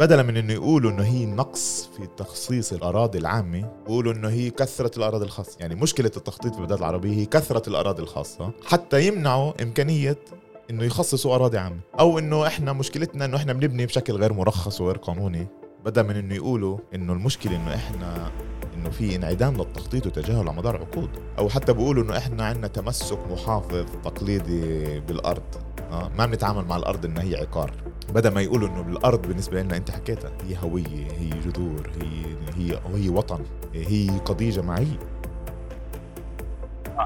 بدلا من إنه يقولوا إنه هي نقص في تخصيص الأراضي العامة بيقولوا إنه هي كثره الأراضي الخاصة. يعني مشكلة التخطيط في البلدات العربية هي كثره الأراضي الخاصة حتى يمنعوا إمكانية إنه يخصصوا أراضي عامة. أو إنه إحنا مشكلتنا إنه إحنا بنبني بشكل غير مرخص وغير قانوني بدل من إنه يقولوا إنه المشكلة إنه إحنا إنه في انعدام للتخطيط وتجاهل على مدار عقود. أو حتى بيقولوا إنه إحنا عندنا تمسك محافظ تقليدي بالأرض. آه ما بنتعامل مع الأرض إنها هي عقار. بدل ما يقولوا إنه الأرض بالنسبة لنا أنت حكيتها هي هوية هي جذور هي هي هي وطن هي قضية جماعية.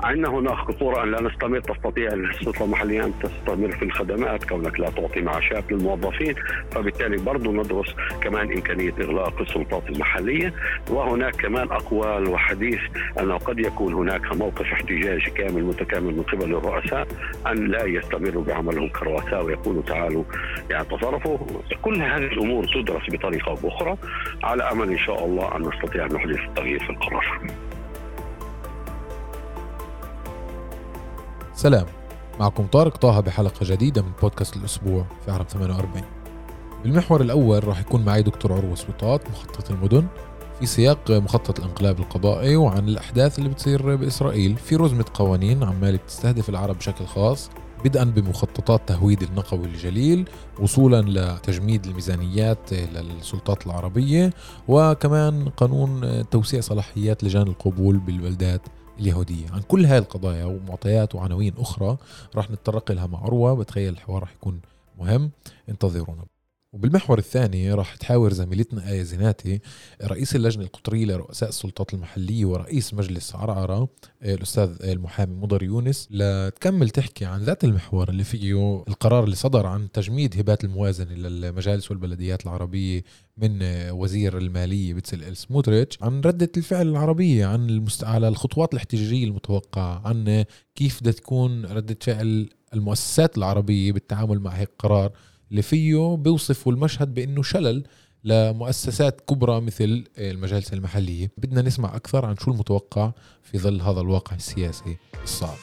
عندنا هناك خطورة أن لا نستمر. تستطيع السلطة المحلية أن تستمر في الخدمات كونك لا تعطي معاشات للموظفين. فبالتالي برضه ندرس كمان إمكانية إغلاق السلطات المحلية. وهناك كمان أقوال وحديث انه قد يكون هناك موقف احتجاجي كامل متكامل من قبل الرؤساء أن لا يستمروا بعملهم كرؤساء ويقولوا تعالوا يعني تصرفوا كل هذه الأمور تدرس بطريقة أو باخرى على أمل إن شاء الله أن نستطيع أن نحدث التغيير في القرار. سلام. معكم طارق طه بحلقة جديدة من بودكاست الأسبوع في عرب 48 بالمحور الأول راح يكون معي دكتور عروة سلطات مخطط المدن في سياق مخطط الانقلاب القضائي وعن الأحداث اللي بتصير بإسرائيل في رزمة قوانين عمالة بتستهدف العرب بشكل خاص بدءا بمخططات تهويد النقوي الجليل وصولا لتجميد الميزانيات للسلطات العربية وكمان قانون توسيع صلاحيات لجان القبول بالبلدات اليهودية. عن كل هاي القضايا ومعطيات وعناوين أخرى راح نتطرق لها مع عروة بتخيل الحوار راح يكون مهم. انتظرونا. وبالمحور الثاني راح تحاور زميلتنا آية زيناتي رئيس اللجنة القطرية لرؤساء السلطات المحلية ورئيس مجلس عرعرة الأستاذ المحامي مضر يونس. لتكمل تحكي عن ذات المحور اللي فيه القرار اللي صدر عن تجميد هبات الموازنة للمجالس والبلديات العربية من وزير المالية بتسل سموتريتش عن ردة الفعل العربية عن المست... على الخطوات الاحتجاجية المتوقعة عن كيف بدها تكون ردة فعل المؤسسات العربية بالتعامل مع هيك قرار. اللي فيه بيوصفوا المشهد بأنه شلل لمؤسسات كبرى مثل المجالس المحلية. بدنا نسمع أكثر عن شو المتوقع في ظل هذا الواقع السياسي الصعب.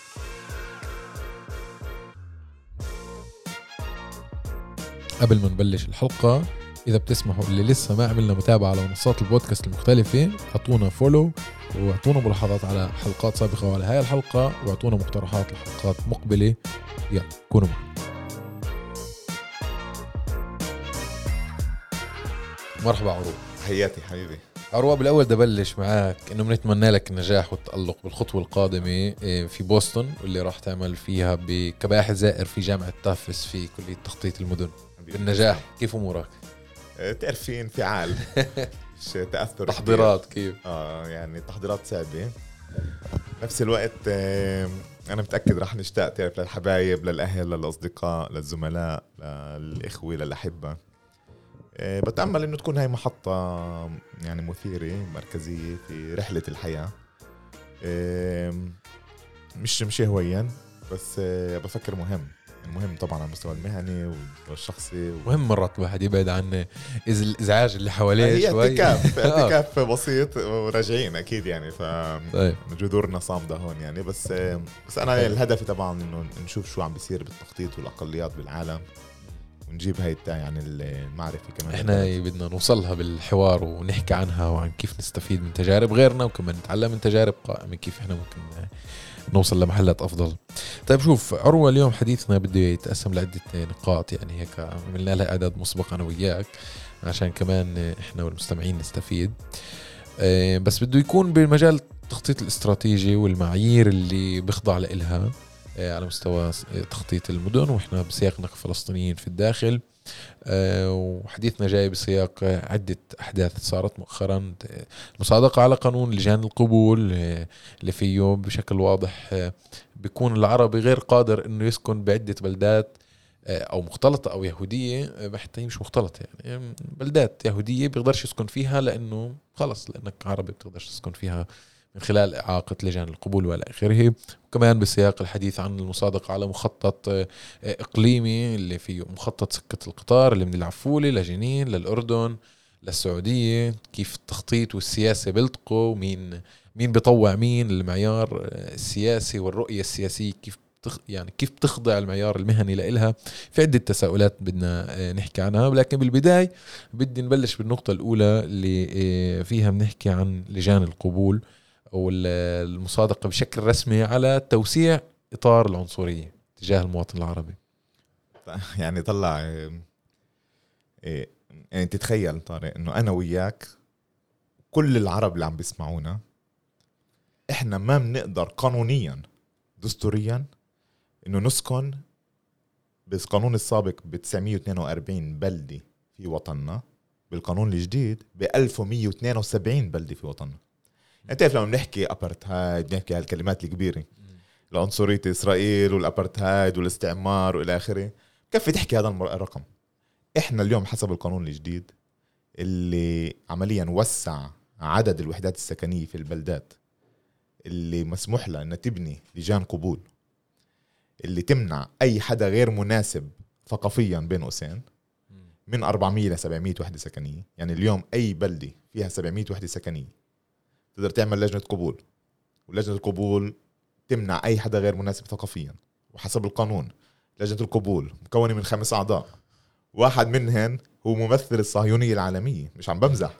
قبل ما نبلش الحلقة إذا بتسمحوا اللي لسه ما عملنا متابعة على منصات البودكاست المختلفة أعطونا فولو وأعطونا ملاحظات على حلقات سابقة وعلى هاي الحلقة وأعطونا مقترحات لحلقات مقبلة. يلا كونوا معنا. مرحبا عروب حياتي حبيبي. عروة بالأول بدي أبلش معك إنه بنتمنى لك النجاح والتألق بالخطوة القادمة إيه، في بوسطن واللي راح تعمل فيها كباحث زائر في جامعة تافس في كلية تخطيط المدن. بالنجاح كيف أمورك؟ آه، تعرفي انفعال. مش تأثر تحضيرات كيف؟ آه يعني تحضيرات صعبة نفس الوقت آه، أنا متأكد رح نشتاق تعرف للحبايب للأهل للأصدقاء للزملاء للإخوة للأحبة. آه، بتأمل إنه تكون هاي محطة يعني مثيرة مركزية في رحلة الحياة. مش مش هويا بس آه، بفكر مهم. المهم طبعا على المستوى المهني والشخصي و... مهم مرات الواحد يبعد عن الإزعاج اللي حواليه هي شوي. اعتكاف اعتكاف بسيط وراجعين أكيد يعني ف طيب. جذورنا صامده هون يعني. بس بس أنا طيب. الهدف طبعا إنه نشوف شو عم بيصير بالتخطيط والأقليات بالعالم. ونجيب هاي يعني المعرفة كمان. إحنا بدنا نوصلها بالحوار ونحكي عنها وعن كيف نستفيد من تجارب غيرنا وكمان نتعلم من تجارب قائمة كيف إحنا ممكن نوصل لمحلات أفضل. طيب شوف عروة اليوم حديثنا بده يتقسم لعدة نقاط يعني هيك عملنا لها إعداد مسبق أنا وياك عشان كمان إحنا والمستمعين نستفيد. آه، بس بده يكون بمجال التخطيط الاستراتيجي والمعايير اللي بيخضع لإلها. على مستوى تخطيط المدن وإحنا بسياق نقل فلسطينيين في الداخل. آه، وحديثنا جاي بسياق عدة أحداث صارت مؤخرا. المصادقة على قانون لجان القبول آه، اللي فيه بشكل واضح بيكون العربي غير قادر إنه يسكن بعدة بلدات أو مختلطة أو يهودية حتى مش مختلطة يعني بلدات يهودية بيقدرش يسكن فيها لأنه خلص لأنك عربي بتقدرش تسكن فيها من خلال إعاقة لجان القبول والى آخره. وكمان بسياق الحديث عن المصادقة على مخطط آه، إقليمي اللي فيه مخطط سكة القطار اللي من العفولة لجنين للأردن للسعودية كيف التخطيط والسياسة بيلتقوا مين مين بيطوع مين المعيار آه، السياسي والرؤية السياسية كيف تخ يعني كيف بتخضع المعيار المهني لإلها. في عدة تساؤلات بدنا آه، نحكي عنها. ولكن بالبداية بدي نبلش بالنقطة الأولى اللي فيها بنحكي عن لجان القبول. أو المصادقة بشكل رسمي على توسيع إطار العنصرية تجاه المواطن العربي. يعني طلع إيه يعني تتخيل طارق إنه أنا وياك كل العرب اللي عم بيسمعونا إحنا ما بنقدر قانونيا دستوريا إنه نسكن بالقانون السابق ب 942 بلده في وطننا بالقانون الجديد ب 1172 بلده في وطننا. يعني تعرف لما بنحكي ابرتهايد بنحكي هالكلمات الكبيرة. العنصريه إسرائيل والابرتهايد والاستعمار وإلى آخره كفي تحكي هذا الرقم إحنا اليوم حسب القانون الجديد اللي عمليا وسع عدد الوحدات السكنية في البلدات اللي مسموح لها إنها تبني لجان قبول اللي تمنع أي حدا غير مناسب ثقافيا بين قوسين من 400 ل 700 وحدة سكنية. يعني اليوم أي بلدة فيها 700 وحدة سكنية تقدر تعمل لجنة قبول. ولجنة القبول تمنع أي حدا غير مناسب ثقافيا. وحسب القانون لجنة القبول مكونة من خمس أعضاء. واحد منهن هو ممثل الصهيونية العالمية مش عم بمزح.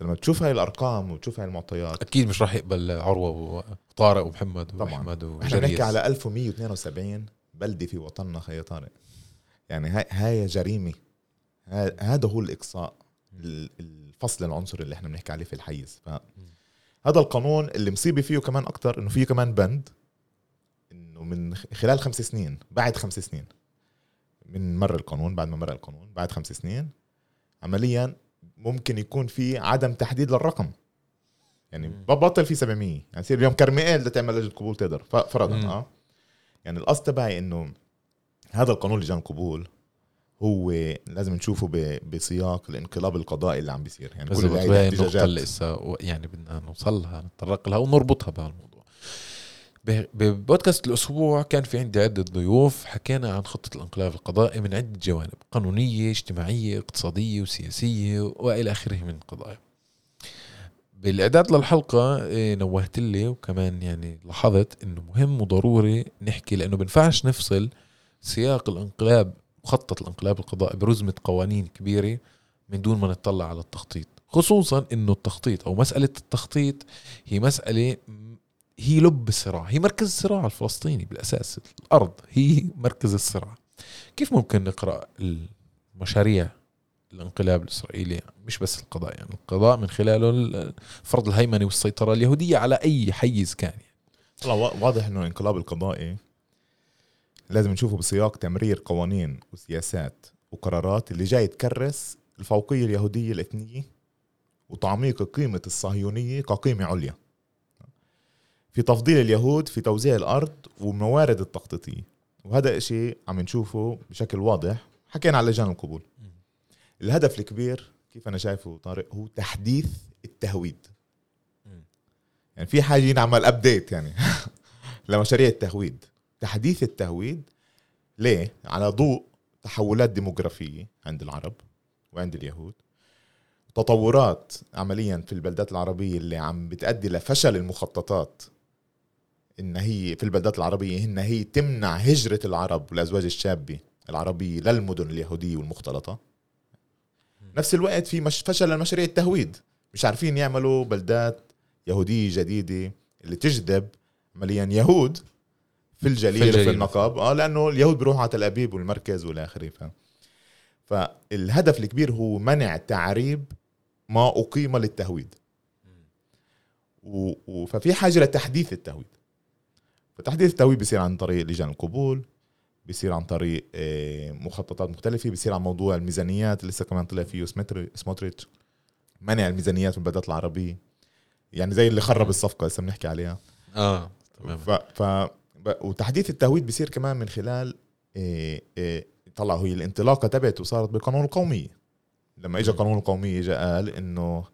لما تشوف هاي الأرقام وتشوف هاي المعطيات. أكيد مش راح يقبل عروة وطارق ومحمد وأحمد إحنا بنحكي على 1172 بلده في وطننا خي طارق يعني هاي هاي جريمة. هذا هو الإقصاء. الفصل العنصري اللي إحنا بنحكي عليه في الحيز. هذا القانون اللي مصيبة فيه كمان أكثر إنه فيه كمان بند إنه من خلال خمس سنين بعد خمس سنين من مر القانون بعد ما مر القانون بعد خمس سنين عمليا ممكن يكون في عدم تحديد للرقم. يعني ببطل في 700 يعني يصير اليوم كرميل لتعمل لجنه قبول تقدر فرضا آه. يعني القصد تبعي إنه هذا القانون لجان القبول هو لازم نشوفه بسياق الانقلاب القضائي اللي عم بيصير. يعني كل هاي النقطة اللي لسه يعني بدنا نوصل لها نتطرق لها ونربطها بهالموضوع. ببودكاست الأسبوع كان في عندي عدة ضيوف حكينا عن خطة الانقلاب القضائي من عدة جوانب قانونية اجتماعية اقتصادية وسياسية وإلى آخره من القضايا. بالإعداد للحلقة إيه، نوهت لي وكمان يعني لاحظت إنه مهم وضروري نحكي لأنه بنفعش نفصل سياق الانقلاب مخطط الانقلاب القضائي برزمة قوانين كبيرة من دون ما نطلع على التخطيط. خصوصا إنه التخطيط أو مسألة التخطيط هي مسألة هي لب الصراع هي مركز الصراع الفلسطيني بالأساس الأرض هي مركز الصراع. كيف ممكن نقرأ المشاريع الانقلاب الاسرائيلي مش بس القضاء يعني القضاء من خلاله فرض الهيمنه والسيطرة اليهودية على أي حيز كان. يعني. واضح إنه الانقلاب القضائي لازم نشوفه بسياق تمرير قوانين وسياسات وقرارات اللي جاي تكرس الفوقية اليهودية الإثنية وتعميق قيمة الصهيونية كقيمة عليا. في تفضيل اليهود في توزيع الأرض والموارد التخطيطية. وهذا شيء عم نشوفه بشكل واضح. حكينا على لجان القبول. الهدف الكبير كيف أنا شايفه طارق هو تحديث التهويد. يعني في حاجة ينعمل ابديت يعني لمشاريع التهويد. تحديث التهويد ليه؟ على ضوء تحولات ديموغرافية عند العرب وعند اليهود. تطورات عمليا في البلدات العربية اللي عم بتؤدي لفشل المخططات إن هي في البلدات العربية إن هي تمنع هجرة العرب والأزواج الشابة العربية للمدن اليهودية والمختلطة. نفس الوقت في مش فشل لمشاريع التهويد. مش عارفين يعملوا بلدات يهودية جديدة اللي تجذب عمليا يهود. في الجليل, في, الجليل. في النقاب آه لأنه اليهود بيروحوا على تل أبيب والمركز والى اخره ف... فالهدف الكبير هو منع تعريب ما أقيم للتهويد. و... ففي حاجة لتحديث التهويد. فتحديث التهويد بيصير عن طريق لجان القبول بيصير عن طريق آه، مخططات مختلفة بيصير عن موضوع الميزانيات لسه كمان طلع فيه سموتريتش. منع الميزانيات من البلدات العربية. يعني زي اللي خرب الصفقة لسه بنحكي عليها. آه تمام. ف, ف وتحديث التهويد بيصير كمان من خلال إيه إيه طلع هي الانطلاقة تبعته صارت بالقانون القومي. لما اجى قانون القوميه اجى قال إنه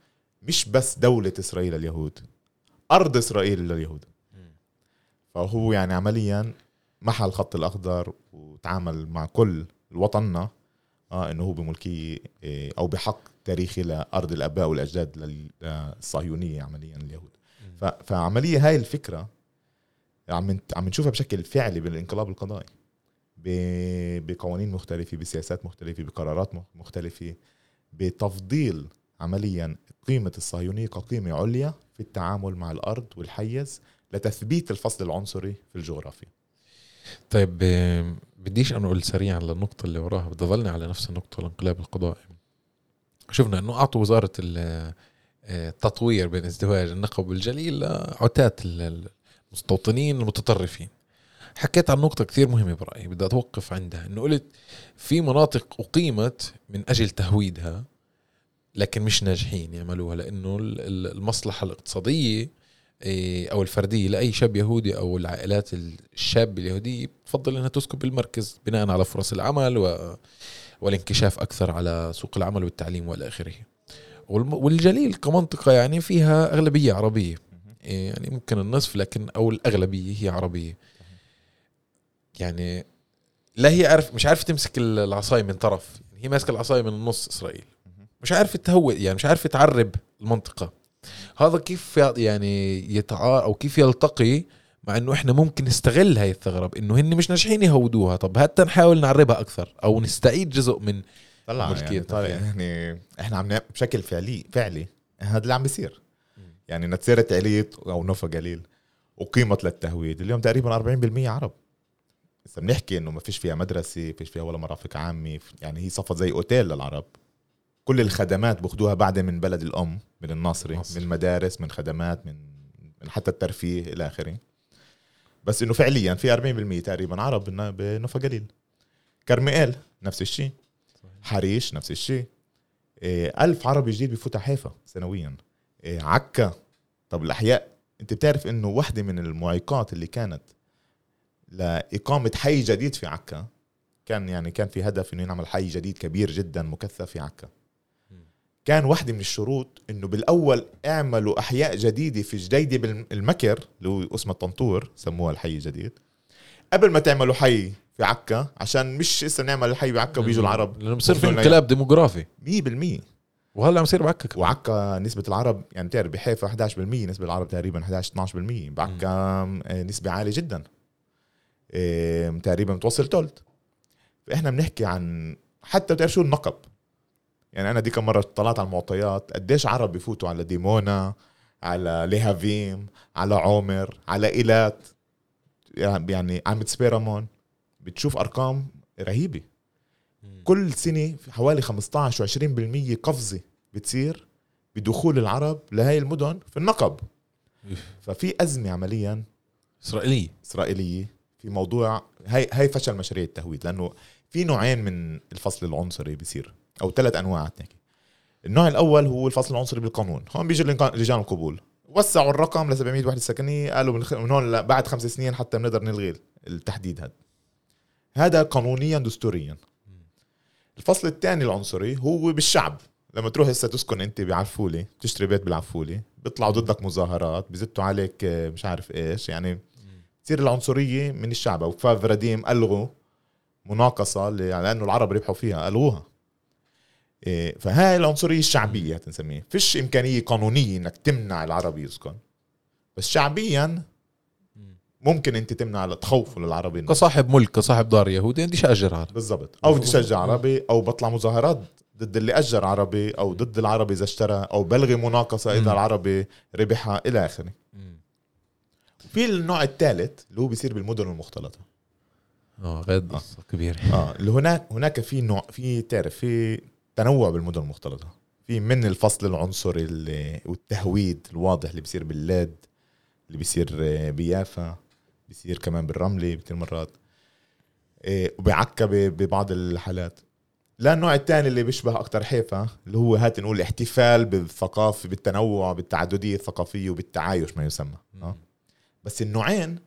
مش بس دولة إسرائيل لليهود أرض إسرائيل لليهود. فهو يعني عمليا محى الخط الأخضر وتعامل مع كل وطننا آه إنه هو بملكية إيه أو بحق تاريخي لأرض الأباء والأجداد للصهيونية عمليا اليهود. فعمليا هاي الفكرة عم عم نشوفها بشكل فعلي بالانقلاب القضائي بقوانين مختلفة بسياسات مختلفة بقرارات مخ- مختلفة بتفضيل عمليا قيمة الصهيونية كقيمة عليا في التعامل مع الأرض والحيز لتثبيت الفصل العنصري في الجغرافيا. طيب بديش انقل سريعا للنقطة اللي وراها بدي ضلني على نفس النقطة الانقلاب القضائي. شفنا إنه أعطوا وزارة ال- آه، التطوير بين ازدواج النقب والجليل لعتاة المستوطنين المتطرفين حكيت عن نقطة كثير مهمة برأيي بدي أتوقف عندها إنه قلت في مناطق أقيمت من أجل تهويدها لكن مش ناجحين يعملوها لأنه ال- ال- المصلحة الاقتصادية إيه، أو الفردية لأي شاب يهودي أو العائلات الشاب اليهودية بتفضل إنها تسكن بالمركز بناء على فرص العمل و والانكشاف أكثر على سوق العمل والتعليم وإلى آخره. والجليل كمنطقة يعني فيها أغلبية عربية. يعني ممكن النصف لكن أو الأغلبية هي عربية. يعني لا هي عارف مش عارفة تمسك ال- العصاية من طرف. هي ماسكة العصاية من النص إسرائيل. مش عارفة تهوي يعني مش عارفة تعرب المنطقة. هذا كيف يعني يتعا أو كيف يلتقي مع إنه إحنا ممكن نستغل هاي الثغرة بإنه هن مش ناجحين يهودوها. طب حتى نحاول نعربها أكثر أو نستعيد جزء من طلع يعني, فيها. يعني إحنا عم بشكل فعلي فعلي. هذا اللي عم بيصير. يعني نتسيرة عليت أو نوفا جليل وقيمت للتهويد. اليوم تقريبا 40% عرب. اذا بنحكي إنه ما فيش فيها مدرسة فيش فيها ولا مرافق عامة. يعني هي صفت زي أوتيل للعرب. كل الخدمات باخذوها بعدها من بلد الأم من الناصري الناصري. من مدارس من خدمات من من حتى الترفيه إلى آخره. بس إنه فعليا في 40% تقريبا عرب بن- بنوفا جليل. كرميال نفس الشيء. حريش نفس الشيء. إيه، ألف عربي جديد بفوت حيفا سنويا. عكا. طب الأحياء أنت بتعرف إنه واحدة من المعيقات اللي كانت لإقامة حي جديد في عكا كان يعني كان في هدف إنه ينعمل حي جديد كبير جدا مكثف في عكا. كان واحدة من الشروط إنه بالأول اعملوا أحياء جديدة في جديدة بالمكر اللي هو اسمه الطنطور سموها الحي الجديد. قبل ما تعملوا حي في عكا عشان مش لسه نعمل الحي بعكا وبيجوا العرب. لأنه بصير في انقلاب ديموغرافي. 100% وهلا عم يصير بعكا. وعكا نسبة العرب يعني بتعرف بحيفا 11% نسبة العرب تقريبا 11 12% بعكا نسبة عالية جدا. تقريبا بتوصل تولت فإحنا بنحكي عن حتى بتعرف شو النقب. يعني أنا ديك مرة طلعت على المعطيات قديش عرب بفوتوا على ديمونا على ليهافيم على عومر على إيلات. يعني عم سبيرامون بتشوف أرقام رهيبة. كل سنة في حوالي 15 و20% قفزة بتصير بدخول العرب لهي المدن في النقب. ففي أزمة عمليا إسرائيلية. إسرائيلية في موضوع هاي هاي فشل مشاريع التهويد لأنه في نوعين من الفصل العنصري بيصير أو ثلاث أنواع نحكي. النوع الأول هو الفصل العنصري بالقانون. هون بيجي لجان القبول. وسعوا الرقم ل 700 وحده سكنيه قالوا من, هون بعد خمس سنين حتى بنقدر نلغي التحديد هذا هذا قانونيا دستوريا. الفصل الثاني العنصري هو بالشعب. لما تروح هسه تسكن انت بعفولي تشتري بيت بالعفولي بيطلعوا ضدك مظاهرات بزتوا عليك آه، مش عارف إيش. يعني تصير العنصرية من الشعب. أو فاف رديم ألغوا مناقصة لأنه العرب ربحوا فيها ألغوها. إيه، فهاي العنصرية الشعبية تنسميه فيش إمكانية قانونية إنك تمنع العربي يسكن. بس شعبيا ممكن انت تمنع تخوفه للعربي كصاحب ملك كصاحب دار يهودي بديش أجر عرب بالضبط. أو بدي اشجع عربي أو بطلع مظاهرات ضد اللي أجر عربي أو ضد العربي إذا اشترى أو بلغي مناقصة إذا. العربي ربحها إلى آخره. في النوع الثالث اللي هو بيصير بالمدن المختلطة. آه غير قصة كبيرة. آه اللي هناك هناك في نوع في تعرف في تنوع بالمدن المختلطة. في من الفصل العنصري اللي والتهويد الواضح اللي بيصير باللاد اللي بيصير آه، بيافا. بيصير كمان بالرملة كثير مرات. وبعكا ب- ببعض الحالات. لا النوع الثاني اللي بيشبه أكثر حيفا اللي هو هات نقول احتفال بالثقافه بالتنوع بالتعددية الثقافية وبالتعايش ما يسمى آه. بس النوعين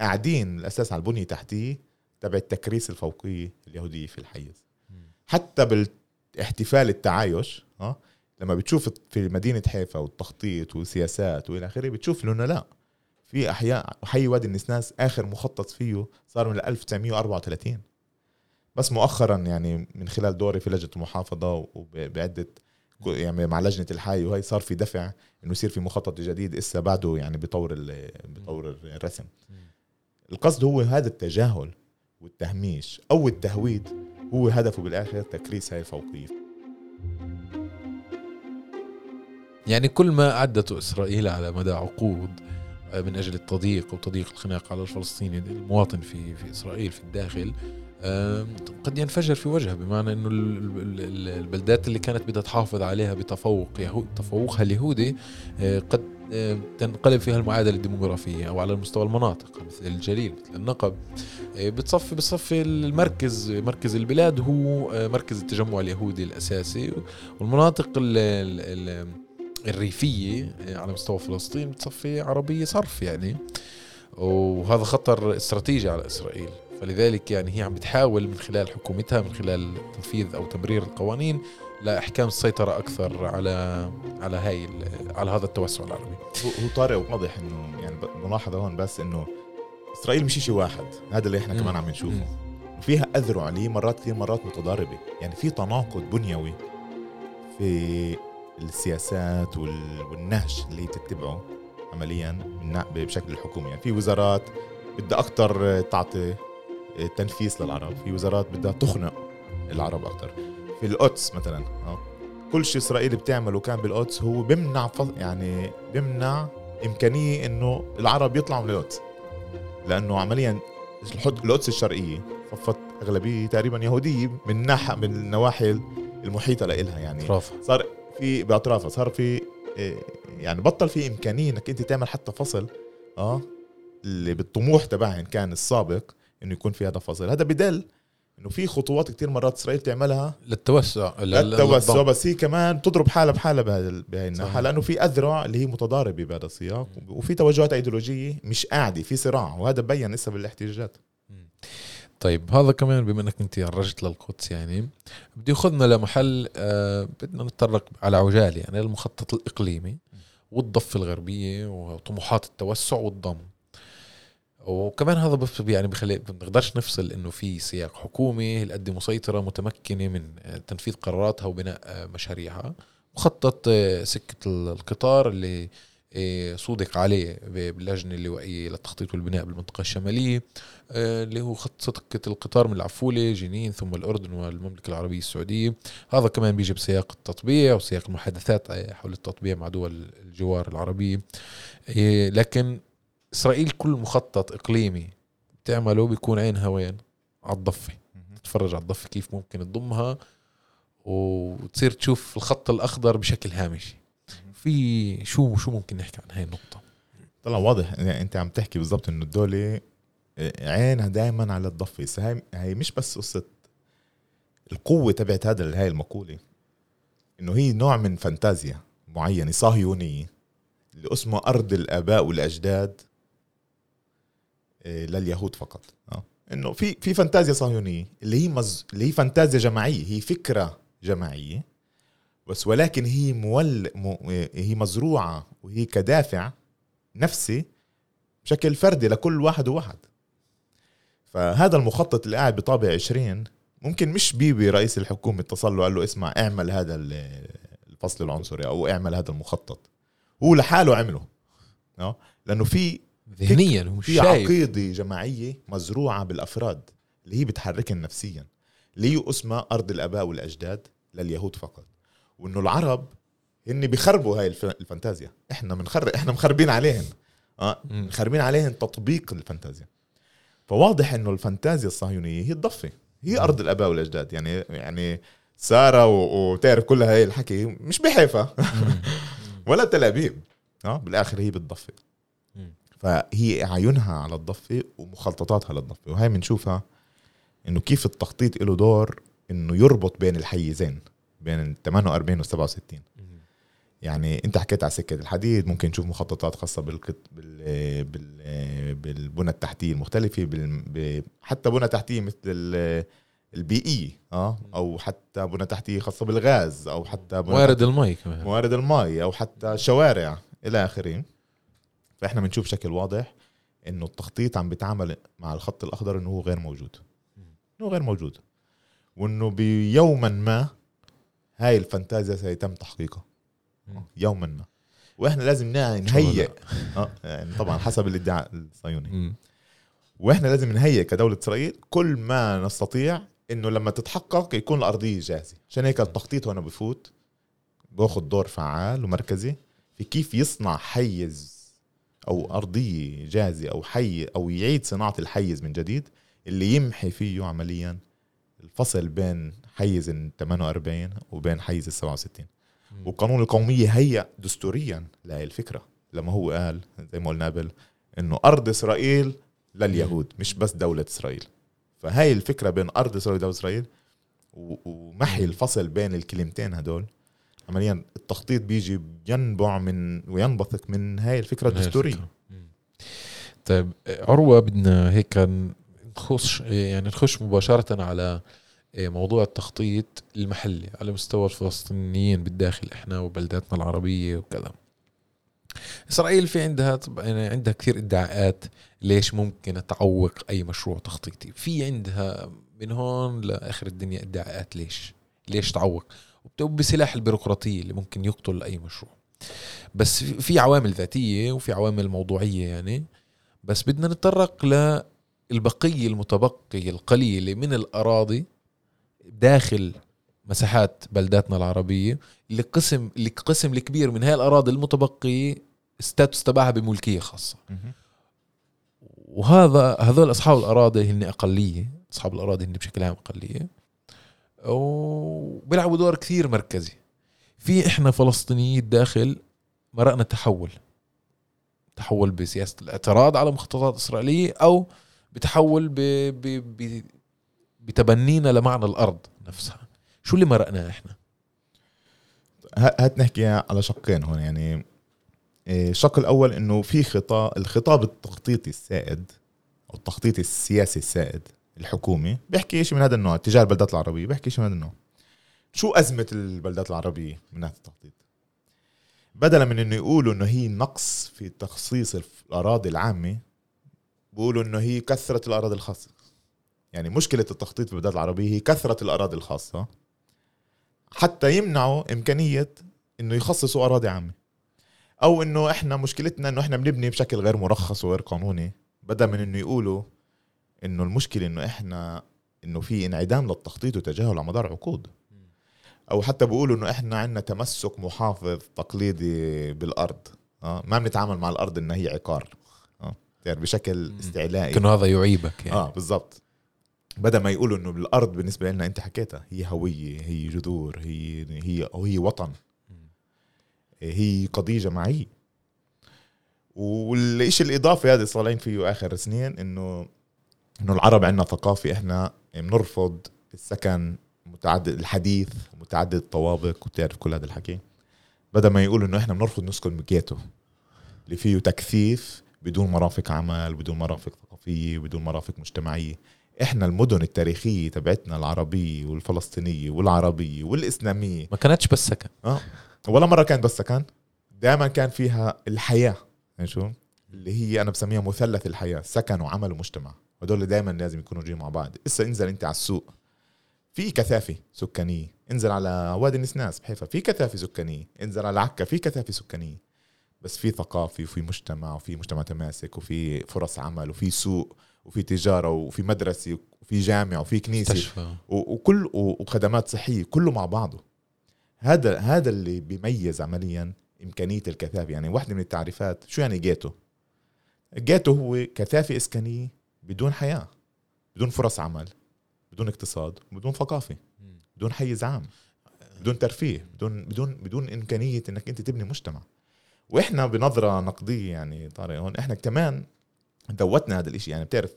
قاعدين الأساس على البنية التحتية تبع التكريس الفوقية اليهودية في الحيز. حتى بالاحتفال التعايش آه لما بتشوف في مدينة حيفا والتخطيط والسياسات وإلى آخره بتشوف إنه لا في أحياء حي وادي النسناس آخر مخطط فيه صار من 1934 بس مؤخرا يعني من خلال دوري في لجنة المحافظة وبعده يعني مع لجنة الحي وهي صار في دفع إنه يصير في مخطط جديد إسا بعده يعني بطور بطور الرسم. القصد هو هذا التجاهل والتهميش أو التهويد هو هدفه بالآخر تكريس هاي الفوقية. يعني كل ما أعدته إسرائيل على مدى عقود من أجل التضييق وتضييق الخناق على الفلسطيني المواطن في في إسرائيل في الداخل. آه، قد ينفجر في وجهه بمعنى إنه ال- ال- ال- البلدات اللي كانت بدها تحافظ عليها بتفوق يهود تفوقها اليهودي آه، قد آه، تنقلب فيها المعادلة الديموغرافية أو على مستوى المناطق مثل الجليل مثل النقب. آه، بتصفي بتصفي المركز مركز البلاد هو آه، مركز التجمع اليهودي الأساسي. والمناطق ال ال ال الريفية آه، على مستوى فلسطين بتصفي عربية صرف يعني. وهذا خطر استراتيجي على إسرائيل. فلذلك يعني هي عم بتحاول من خلال حكومتها من خلال تنفيذ أو تمرير القوانين لإحكام السيطرة أكثر على على هاي على هذا التوسع العربي. هو طارق واضح إنه يعني ملاحظة هون بس إنه إسرائيل مش شيء واحد. هذا اللي إحنا مم. كمان عم نشوفه. فيها أذرع ليه مرات كثير مرات متضاربة. يعني في تناقض بنيوي في السياسات وال- والنهج اللي هي بتتبعه عمليا بشكل الحكومي يعني في وزارات بدها أكثر تعطي تنفيس للعرب في وزارات بدها تخنق العرب أكثر في القدس مثلا. كل شيء اسرائيل بتعمله كان بالقدس هو بيمنع فض... يعني بيمنع إمكانية إنه العرب يطلعوا من القدس. لأنه عمليا القدس الشرقية صفت أغلبية تقريبا يهودية من ناحية من النواحي المحيطة لإلها يعني. صار في باطرافها صار في إيه، يعني بطل في إمكانية إنك أنت تعمل حتى فصل آه اللي بالطموح تبعهن كان السابق إنه يكون في هذا فصل هذا بدل إنه في خطوات كتير مرات إسرائيل تعملها للتوسع لل- للتوسع. بس هي كمان تضرب حالها بحالها بهاي الناحية. لأنه في أذرع اللي هي متضاربة بهذا السياق وفي توجهات أيديولوجية مش قاعدة في صراع وهذا بين لسه بالاحتجاجات طيب هذا كمان بما إنك أنت عرجت للقدس يعني بده ياخذنا لمحل آه بدنا نتطرق على عجالة يعني المخطط الإقليمي والضفة الغربية وطموحات التوسع والضم. وكمان هذا يعني بخلي ما بنقدرش نفصل إنه في سياق حكومي هالقد مسيطرة متمكنة من آه، تنفيذ قراراتها وبناء آه، مشاريعها. مخطط آه، سكة القطار اللي صودق عليه باللجنة اللوائيه للتخطيط والبناء بالمنطقة الشمالية. آه، اللي هو خط سكة القطار من العفولة جنين ثم الأردن والمملكة العربية السعودية. هذا كمان بيجي بسياق التطبيع وسياق المحادثات آه، حول التطبيع مع دول الجوار العربية. آه، لكن إسرائيل كل مخطط إقليمي بتعمله بيكون عينها وين على الضفة. تتفرج على الضفة كيف ممكن تضمها وتصير تشوف الخط الأخضر بشكل هامشي في شو شو ممكن نحكي عن هاي النقطة؟ طلع واضح. يعني انت عم تحكي بالضبط انه الدولة عينها دائما على الضفة. هسه هاي هي مش بس قصة القوة تبعت هذا هاي المقولة. انه هي نوع من فانتازيا معينة صهيونية اللي اسمه أرض الآباء والأجداد إيه، لليهود فقط. آه. انه في في فانتازيا صهيونية اللي هي مز... اللي هي فانتازيا جماعية هي فكرة جماعية. بس ولكن هي مول م... هي مزروعة وهي كدافع نفسي بشكل فردي لكل واحد وواحد. فهذا المخطط اللي قاعد بطابع 20 ممكن مش بيبي رئيس الحكومة اتصل له قال له اسمع اعمل هذا ال- الفصل العنصري أو اعمل هذا المخطط. هو لحاله عمله آه؟ لأنه في ذهنيا هو في شايف. عقيدة جماعية مزروعة بالأفراد اللي هي بتحركهم نفسيا. اللي هي اسمها أرض الآباء والأجداد لليهود فقط. وإنه العرب هن بيخربوا هاي الف- الفانتازيا. إحنا بنخرب إحنا مخربين عليهم آه. مخربين عليهم تطبيق الفانتازيا. فواضح إنه الفانتازيا الصهيونية هي الضفة. هي أرض الأباء والأجداد. يعني يعني سارة و- وتعرف كل هاي الحكي مش بحيفا. ولا تل أبيب. آه بالآخر هي بالضفة. فهي عينها على الضفة ومخططاتها للضفة. وهي بنشوفها إنه كيف التخطيط له دور إنه يربط بين الحيزين. بين ال 48 وال 67 يعني انت حكيت على سكة الحديد ممكن نشوف مخططات خاصة بالقط بال بال بالبنى التحتية المختلفة بال ب- حتى بنى تحتية مثل ال- البيئيه آه؟ أو حتى بنى تحتية خاصة بالغاز أو حتى بنى موارد المي كمان. موارد المي أو حتى شوارع إلى آخره. فإحنا بنشوف بشكل واضح إنه التخطيط عم بيتعامل مع الخط الأخضر إنه هو غير موجود. إنه غير موجود. وإنه بيوما ما هاي الفانتازيا سيتم تحقيقها. يوما ما. وإحنا لازم نهيئ. آه يعني طبعا حسب الادعاء الصهيوني. وإحنا لازم نهيئ كدولة إسرائيل كل ما نستطيع إنه لما تتحقق يكون الأرضية جاهزة. عشان هيك التخطيط هنا بفوت باخذ دور فعال ومركزي في كيف يصنع حيز أو أرضية جاهزة أو حي أو يعيد صناعة الحيز من جديد اللي يمحي فيه عمليا الفصل بين حيز ال 48 وبين حيز ال 67 وقانون القومية هيأ دستوريا لهي الفكرة لما هو قال زي ما قلنا قبل إنه أرض إسرائيل لليهود مش بس دولة إسرائيل. فهاي الفكرة بين أرض إسرائيل ودولة إسرائيل ومحي الفصل بين الكلمتين هدول. عمليا التخطيط بيجي ينبع من وينبثق من هاي الفكرة الدستورية. طيب عروة بدنا هيك نخش يعني نخش مباشرة على موضوع التخطيط المحلي على مستوى الفلسطينيين بالداخل إحنا وبلداتنا العربية وكذا إسرائيل في عندها طبعا يعني عندها كثير إدعاءات ليش ممكن تعوق أي مشروع تخطيطي. في عندها من هون لآخر الدنيا إدعاءات ليش؟ ليش تعوق؟ وبسلاح البيروقراطية اللي ممكن يقتل أي مشروع. بس في- في عوامل ذاتية وفي عوامل موضوعية يعني. بس بدنا نتطرق للبقية المتبقية القليلة من الأراضي داخل مساحات بلداتنا العربية اللي قسم اللي قسم الكبير من هاي الأراضي المتبقيه ستاتوس تبعها بملكية خاصة. وهذا هذول أصحاب الأراضي هن أقلية أصحاب الأراضي هن بشكل عام أقلية. وبيلعبوا دور كثير مركزي. في إحنا فلسطينيين داخل مرقنا تحول. تحول بسياسة الاعتراض على مخططات إسرائيلية أو بتحول ب... ب... ب... بتبنينا لمعنى الأرض نفسها. شو اللي مرقناه إحنا؟ هات نحكي على شقين هون. يعني إيه، الشق الأول إنه في خطاب الخطاب التخطيطي السائد أو التخطيط السياسي السائد الحكومي بيحكي شيء من هذا النوع. تجاه البلدات العربية بيحكي شيء من هذا النوع. شو أزمة البلدات العربية من ناحية التخطيط؟ بدلا من إنه يقولوا إنه هي نقص في تخصيص الأراضي العامة بيقولوا إنه هي كثره الأراضي الخاصة. يعني مشكلة التخطيط في البلدات العربية هي كثرة الأراضي الخاصة حتى يمنعوا إمكانية إنه يخصصوا أراضي عامة. أو إنه إحنا مشكلتنا إنه إحنا بنبني بشكل غير مرخص وغير قانوني بدل من إنه يقولوا إنه المشكلة إنه إحنا إنه في انعدام للتخطيط وتجاهل على مدار عقود. أو حتى بيقولوا إنه إحنا عندنا تمسك محافظ تقليدي بالأرض آه ما بنتعامل مع الأرض إنها هي عقار آه يعني بشكل استعلائي. كأنه هذا يعيبك يعني. آه بالضبط. بدل ما يقولوا إنه الأرض بالنسبة لنا أنت حكيتها هي هوية هي جذور هي هي أو هي وطن. هي قضية جماعية. والشيء الإضافي هذا اللي طالعين فيه آخر سنين إنه إنه العرب عندنا ثقافة إحنا بنرفض السكن متعدد الحديث متعدد الطوابق وبتعرف كل هذا الحكي. بدل ما يقولوا إنه إحنا بنرفض نسكن بجيتو اللي فيه تكثيف بدون مرافق عمل بدون مرافق ثقافية بدون مرافق مجتمعية. إحنا المدن التاريخية تبعتنا العربية والفلسطينية والعربية والإسلامية. ما كانتش بس سكن. آه. ولا مرة كانت بس سكن. دائما كان فيها الحياة يعني شو؟ اللي هي أنا بسميها مثلث الحياة سكن وعمل ومجتمع. هدول دائما لازم يكونوا جايين مع بعض. إسا انزل أنت على السوق. في كثافة سكانية. انزل على وادي النسناس بحيفا. في كثافة سكانية. انزل على عكا. في كثافة سكانية. بس في ثقافة وفي مجتمع وفي مجتمع تماسك وفي فرص عمل وفي سوق. وفي تجارة وفي مدرسة وفي جامع وفي كنيسة. مستشفى. وكل وخدمات صحية كله مع بعضه. هذا هذا اللي بيميز عمليا إمكانية الكثافة. يعني واحدة من التعريفات شو يعني جيتو جيتو هو كثافة إسكانية بدون حياة بدون فرص عمل بدون اقتصاد بدون ثقافة بدون حيز عام بدون ترفيه بدون بدون بدون إمكانية إنك أنت تبني مجتمع. وإحنا بنظرة نقدية يعني طارق هون إحنا كمان دوتنا هذا الإشي. يعني بتعرف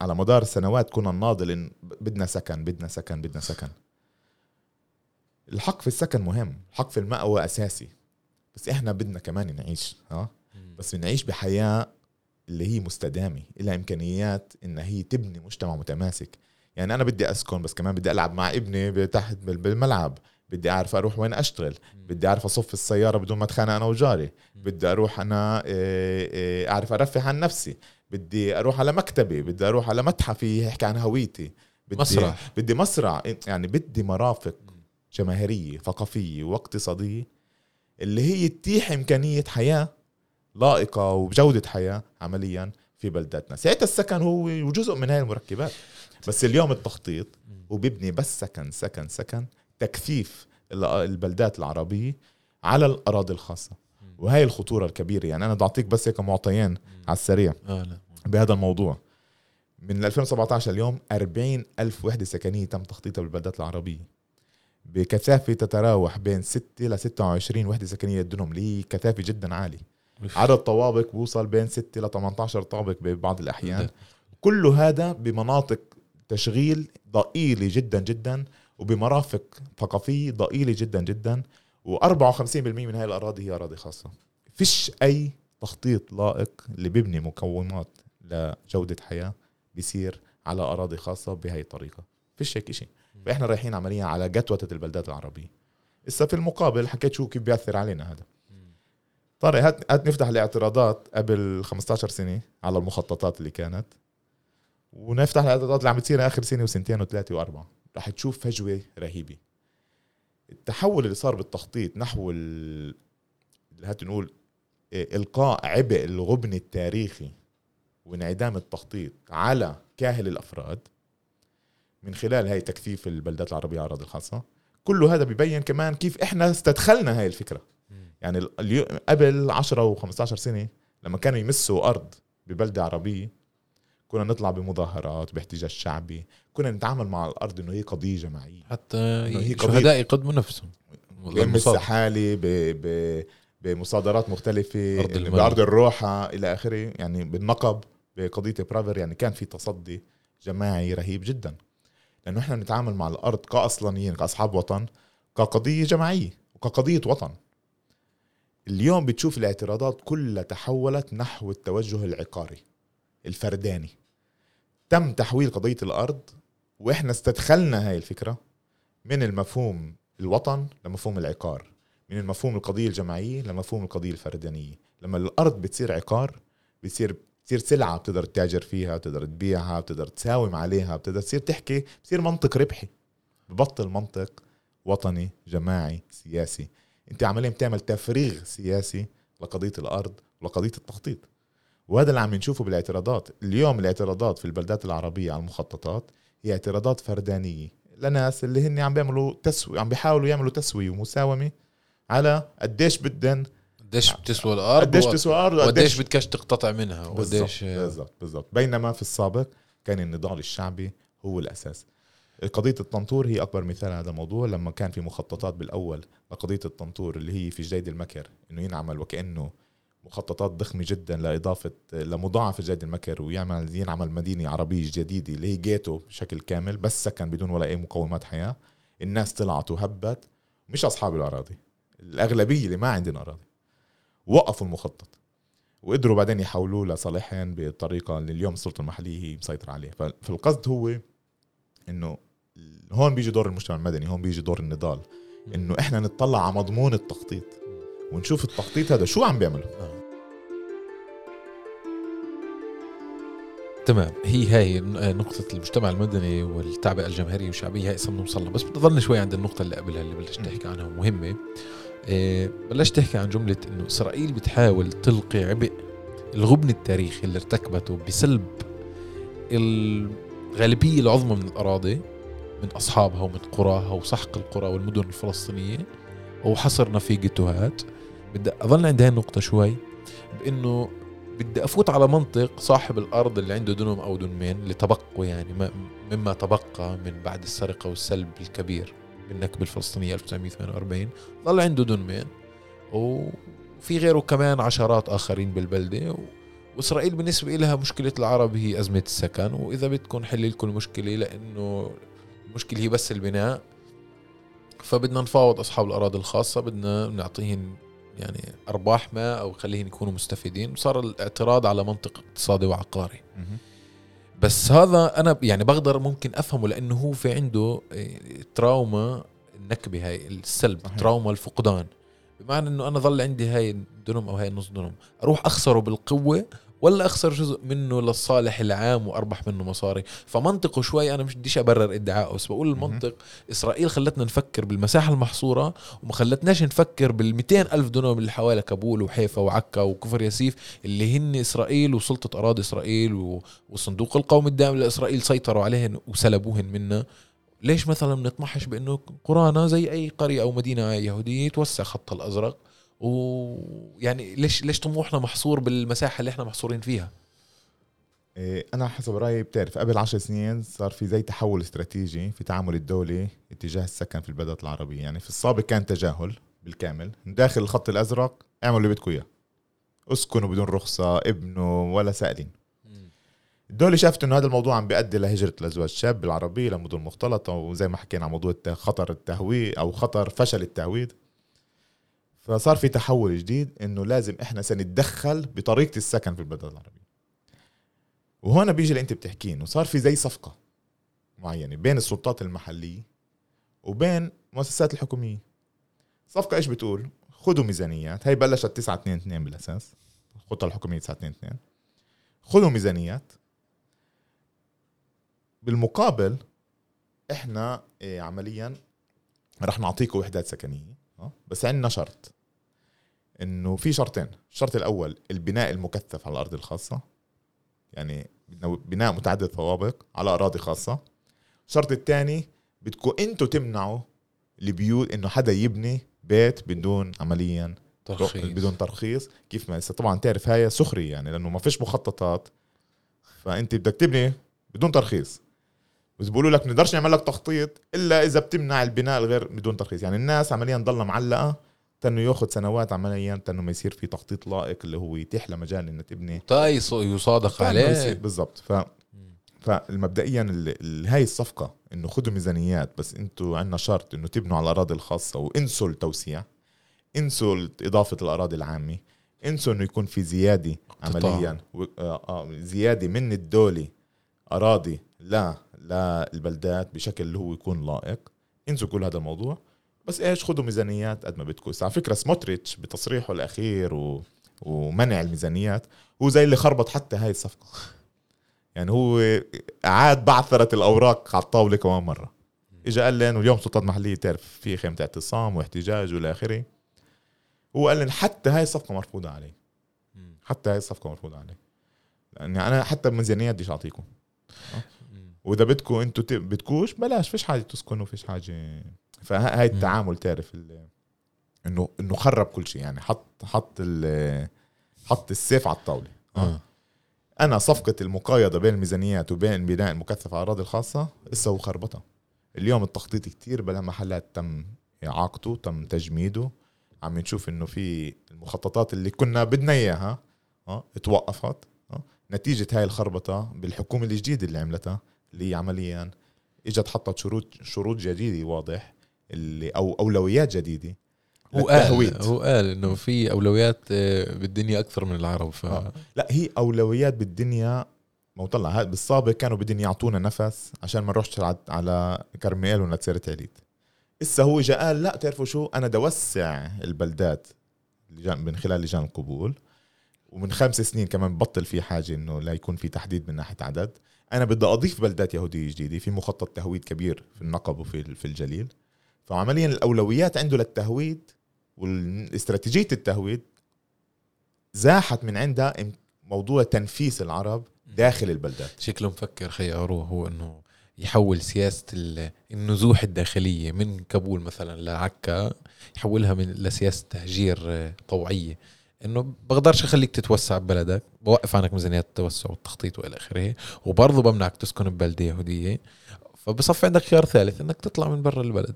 على مدار سنوات كنا نناضل ان بدنا سكن بدنا سكن بدنا سكن. الحق في السكن مهم الحق في المأوى أساسي. بس إحنا بدنا كمان نعيش ها؟ بس بنعيش بحياة اللي هي مستدامة لها إمكانيات إن هي تبني مجتمع متماسك. يعني أنا بدي أسكن بس كمان بدي ألعب مع ابني تحت بال- بالملعب. بدي أعرف أروح وين أشتغل. بدي أعرف أصف السيارة بدون ما أتخانق أنا وجاري. بدي أروح أنا إيه، إيه، أعرف أرفه عن نفسي. بدي أروح على مكتبي بدي أروح على متحفي يحكي عن هويتي. بدي مسرح. بدي مسرح. يعني بدي مرافق جماهيرية ثقافية واقتصادية اللي هي تتيح إمكانية حياة لائقة وبجوده حياة عمليا في بلداتنا. ساعتها السكن هو جزء من هاي المركبات. بس اليوم التخطيط وبيبني بس سكن سكن سكن تكثيف ال- البلدات العربية على الأراضي الخاصة. وهي الخطورة الكبيرة. يعني أنا بدي أعطيك بس هيك معطيين على السريع آه لا. بهذا الموضوع. من 2017 اليوم 40 ألف وحدة سكنية تم تخطيطها بالبلدات العربية. بكثافة تتراوح بين 6 ل 26 وحدة سكنية دنم اللي هي كثافة جدا عالية. عدد طوابق بوصل بين 6 ل 18 طابق ببعض الأحيان. كل هذا بمناطق تشغيل ضئيلة جدا جدا وبمرافق ثقافية ضئيلة جدا جدا. و54% من هاي الأراضي هي أراضي خاصة. فيش أي تخطيط لائق اللي بيبني مكونات لجودة حياة بيصير على أراضي خاصة بهاي الطريقة. فيش هيك شيء فإحنا رايحين عمليا على قتوة البلدات العربية. إسا في المقابل حكيت شو كيف بيأثر علينا هذا. طارق هات هات نفتح الاعتراضات قبل 15 سنة على المخططات اللي كانت. ونفتح الاعتراضات اللي عم بتصير آخر سنة وسنتين وثلاثة وأربعة. رح تشوف فجوة رهيبة. التحول اللي صار بالتخطيط نحو ال... هات نقول إيه، إلقاء عبء الغبن التاريخي وانعدام التخطيط على كاهل الأفراد من خلال هاي تكثيف البلدات العربية على الاراضي الخاصة. كل هذا بيبين كمان كيف إحنا استدخلنا هاي الفكرة. يعني قبل 10 و15 سنة لما كانوا يمسوا أرض ببلدة عربية كنا نطلع بمظاهرات باحتجاج شعبي كنا نتعامل مع الأرض إنه هي قضية جماعية. حتى هي الشهداء يقدموا نفسهم. بمس. حالي ب... ب... بمصادرات مختلفة أرض المال. بأرض الروحة إلى آخره. يعني بالنقب بقضية برافر يعني كان في تصدي جماعي رهيب جدا. لأنه إحنا بنتعامل مع الأرض كأصلانيين كأصحاب وطن كقضية جماعية وكقضية وطن. اليوم بتشوف الاعتراضات كلها تحولت نحو التوجه العقاري الفرداني. تم تحويل قضية الأرض وإحنا استدخلنا هاي الفكرة من المفهوم الوطن لمفهوم العقار من المفهوم القضية الجماعية لمفهوم القضية الفردانية. لما الأرض بتصير عقار بتصير بتصير سلعة بتقدر تتاجر فيها بتقدر تبيعها بتقدر تساوم عليها بتقدر تصير تحكي بصير منطق ربحي. ببطل منطق وطني جماعي سياسي. أنت عمليا بتعمل تفريغ سياسي لقضية الأرض ولقضية التخطيط. وهذا اللي عم نشوفه بالاعتراضات. اليوم الاعتراضات في البلدات العربية على المخططات هي اعتراضات فردانية لناس اللي هن عم بيعملوا تسوي عم بيحاولوا يعملوا تسوية ومساومة على قديش بدن قديش بتسوى الأرض قديش و- تسوى الأرض وقديش بدكش تقتطع منها وقديش بالضبط بالضبط. بينما في السابق كان النضال الشعبي هو الأساس. قضية الطنطور هي أكبر مثال على هذا الموضوع. لما كان في مخططات بالأول لقضية الطنطور اللي هي في جديد المكر إنه ينعمل وكأنه مخططات ضخمة جدا لإضافة لمضاعفة جديد المكر ويعمل ينعمل مدينة عربية جديدة اللي هي جيتو بشكل كامل بس سكن بدون ولا أي مقومات حياة. الناس طلعت وهبت مش أصحاب الأراضي الأغلبية اللي ما عندهم أراضي. وقفوا المخطط وقدروا بعدين يحولوه لصالحين بالطريقة اللي اليوم السلطة المحلية هي مسيطرة عليها. فالقصد هو إنه هون بيجي دور المجتمع المدني هون بيجي دور النضال. إنه إحنا نطلع على مضمون التخطيط. ونشوف التخطيط هذا. شو عم بيعمله تمام. هي هاي نقطة المجتمع المدني والتعبئة الجماهيرية والشعبية هاي هسه بنوصل لها بس بتضلني شوي عند النقطة اللي قبلها اللي بلشت تحكي عنها ومهمة إيه بلشت تحكي عن جملة إنه إسرائيل بتحاول تلقي عبء الغبن التاريخي اللي ارتكبته بسلب الغالبية العظمى من الأراضي من أصحابها ومن قراها وسحق القرى والمدن الفلسطينية وحصرنا في جيتوهات بدي أظل عند هاي النقطة شوي بأنه بدي أفوت على منطق صاحب الأرض اللي عنده دنم أو دنمين اللي تبقوا يعني ما- مما تبقى من بعد السرقة والسلب الكبير بالنكبة الفلسطينية 1948 ظل عنده دنمين وفي غيره كمان عشرات آخرين بالبلدة و... وإسرائيل بالنسبة لها مشكلة العرب هي أزمة السكن وإذا بدكم حل لكم المشكلة لأنه المشكلة هي بس البناء فبدنا نفاوض أصحاب الأراضي الخاصة بدنا نعطيهم يعني أرباح ما أو خليهم يكونوا مستفيدين. وصار الاعتراض على منطق اقتصادي وعقاري. بس هذا أنا يعني بقدر ممكن أفهمه لأنه هو في عنده إيه، تراوما النكبة هاي السلب صحيح. تراوما الفقدان. بمعنى إنه أنا ظل عندي هاي الدنم أو هاي النص دنم. أروح أخسره بالقوة ولا أخسر جزء منه للصالح العام وأربح منه مصاري. فمنطقه شوي أنا مش بديش أبرر ادعائه بس بقول المنطق إسرائيل خلتنا نفكر بالمساحة المحصورة وما خلتناش نفكر بال ألف دونم اللي حوالي كابول وحيفا وعكا وكفر ياسيف اللي هن إسرائيل وسلطة أراضي إسرائيل والصندوق القومي الدائم لاسرائيل سيطروا عليهن وسلبوهن منا ليش مثلا بنطمحش بأنه قرانا زي أي قرية أو مدينة يهودية يتوسع خط الأزرق؟ ويعني ليش ليش طموحنا محصور بالمساحة اللي إحنا محصورين فيها؟ إيه، أنا حسب رأيي بتعرف قبل عشر سنين صار في زي تحول استراتيجي في تعامل الدولة اتجاه السكن في البلدات العربية. يعني في السابق كان تجاهل بالكامل. داخل الخط الأزرق اعملوا اللي بدكم إياه. اسكنوا بدون رخصة ابنوا ولا سائلين. الدولة شافت إنه هذا الموضوع عم بيؤدي لهجرة الأزواج الشاب العربية لمدن مختلطة وزي ما حكينا عن موضوع خطر التهويد أو خطر فشل التهويد. فصار في تحول جديد إنه لازم إحنا سنتدخل بطريقة السكن في البلدان العربية. وهون بيجي اللي أنت بتحكيه إنه صار في زي صفقة معينة بين السلطات المحلية وبين المؤسسات الحكومية. صفقة إيش بتقول؟ خذوا ميزانيات هي بلشت 9 2 2 بالأساس الخطة الحكومية 9 2 2 خذوا ميزانيات. بالمقابل إحنا إيه عمليا رح نعطيكم وحدات سكنية. بس عندنا شرط إنه في شرطين. الشرط الأول البناء المكثف على الأرض الخاصة. يعني بناء متعدد طوابق على أراضي خاصة. الشرط الثاني بدكم أنتم تمنعوا البيوت إنه حدا يبني بيت بدون عمليا ترخيص. بدون ترخيص. كيف ما طبعا تعرف هاي سخرية يعني لأنه ما فيش مخططات. فأنت بدك تبني بدون ترخيص. بس بيقولوا لك بنقدرش نعمل لك تخطيط إلا إذا بتمنع البناء الغير بدون ترخيص يعني الناس عمليا ضلها معلقة تنه ياخذ سنوات عمليا تنه ما يصير في تخطيط لائق اللي هو يتيح له مجال انه تبني. طيب يصادق عليه. بالضبط. ف فالمبدئيا هاي الصفقة إنه خذوا ميزانيات بس أنتم عندنا شرط إنه تبنوا على الأراضي الخاصة وإنسوا التوسيع إنسوا إضافة الأراضي العامة إنسوا إنه يكون في زيادة عمليا و... آه آه زيادة من الدولة أراضي لا للبلدات بشكل اللي هو يكون لائق. انسوا كل هذا الموضوع. بس إيش؟ خذوا ميزانيات قد ما بدكم. على فكرة سموتريتش بتصريحه الأخير و... ومنع الميزانيات. هو زي اللي خربط حتى هاي الصفقة. يعني هو اعاد بعثره الأوراق على الطاولة كمان مرة. اجى قال لنا واليوم سلطات محلية تعرف في خيمة اعتصام واحتجاج والى آخره. هو قال لنا حتى هاي الصفقة مرفوضة علي حتى هاي الصفقة مرفوضة علي لأني أنا حتى بميزانيات بديش أعطيكم. وإذا بدكم أنتم بدكوش بلاش فيش حاجة تسكنوا فيش حاجة. فهاي التعامل تعرف إنه إنه خرب كل شيء يعني حط حط حط السيف على الطاولة. آه. أنا صفقة المقايضة بين الميزانيات وبين البناء المكثف على الأراضي الخاصة لسه هو خربطها اليوم التخطيط كتير بلا محلات تم إعاقته تم تجميده. عم نشوف إنه في المخططات اللي كنا بدنا إياها آه توقفت آه. نتيجة هاي الخربطة بالحكومة الجديدة اللي عملتها اللي عمليا إجت حطت شروط شروط جديدة واضح اللي أو أولويات جديدة هو قال هو قال إنه في أولويات آه، بالدنيا أكثر من العرب ف... آه. لا هي أولويات بالدنيا ما طلع بالسابق كانوا بدهم يعطونا نفس عشان ما نروحش على كرميل ونتسيرة عليت إسا هو جاء قال لا تعرفوا شو؟ أنا بدي أوسع البلدات من خلال لجان القبول ومن خمس سنين كمان بطل في حاجة إنه لا يكون في تحديد من ناحية عدد. أنا بدي أضيف بلدات يهودية جديدة في مخطط تهويد كبير في النقب وفي في الجليل. فعمليا الأولويات عنده للتهويد والاستراتيجية التهويد زاحت من عندها موضوع تنفيس العرب داخل البلدات. شكله مفكر خي أروح هو إنه يحول سياسة النزوح الداخلية من كابول مثلا لعكا يحولها من لسياسة تهجير طوعية. إنه بقدرش أخليك تتوسع ببلدك بوقف عنك ميزانيات التوسع والتخطيط وإلى آخره وبرضه بمنعك تسكن ببلدة يهودية. فبصفي عندك خيار ثالث إنك تطلع من برا البلد.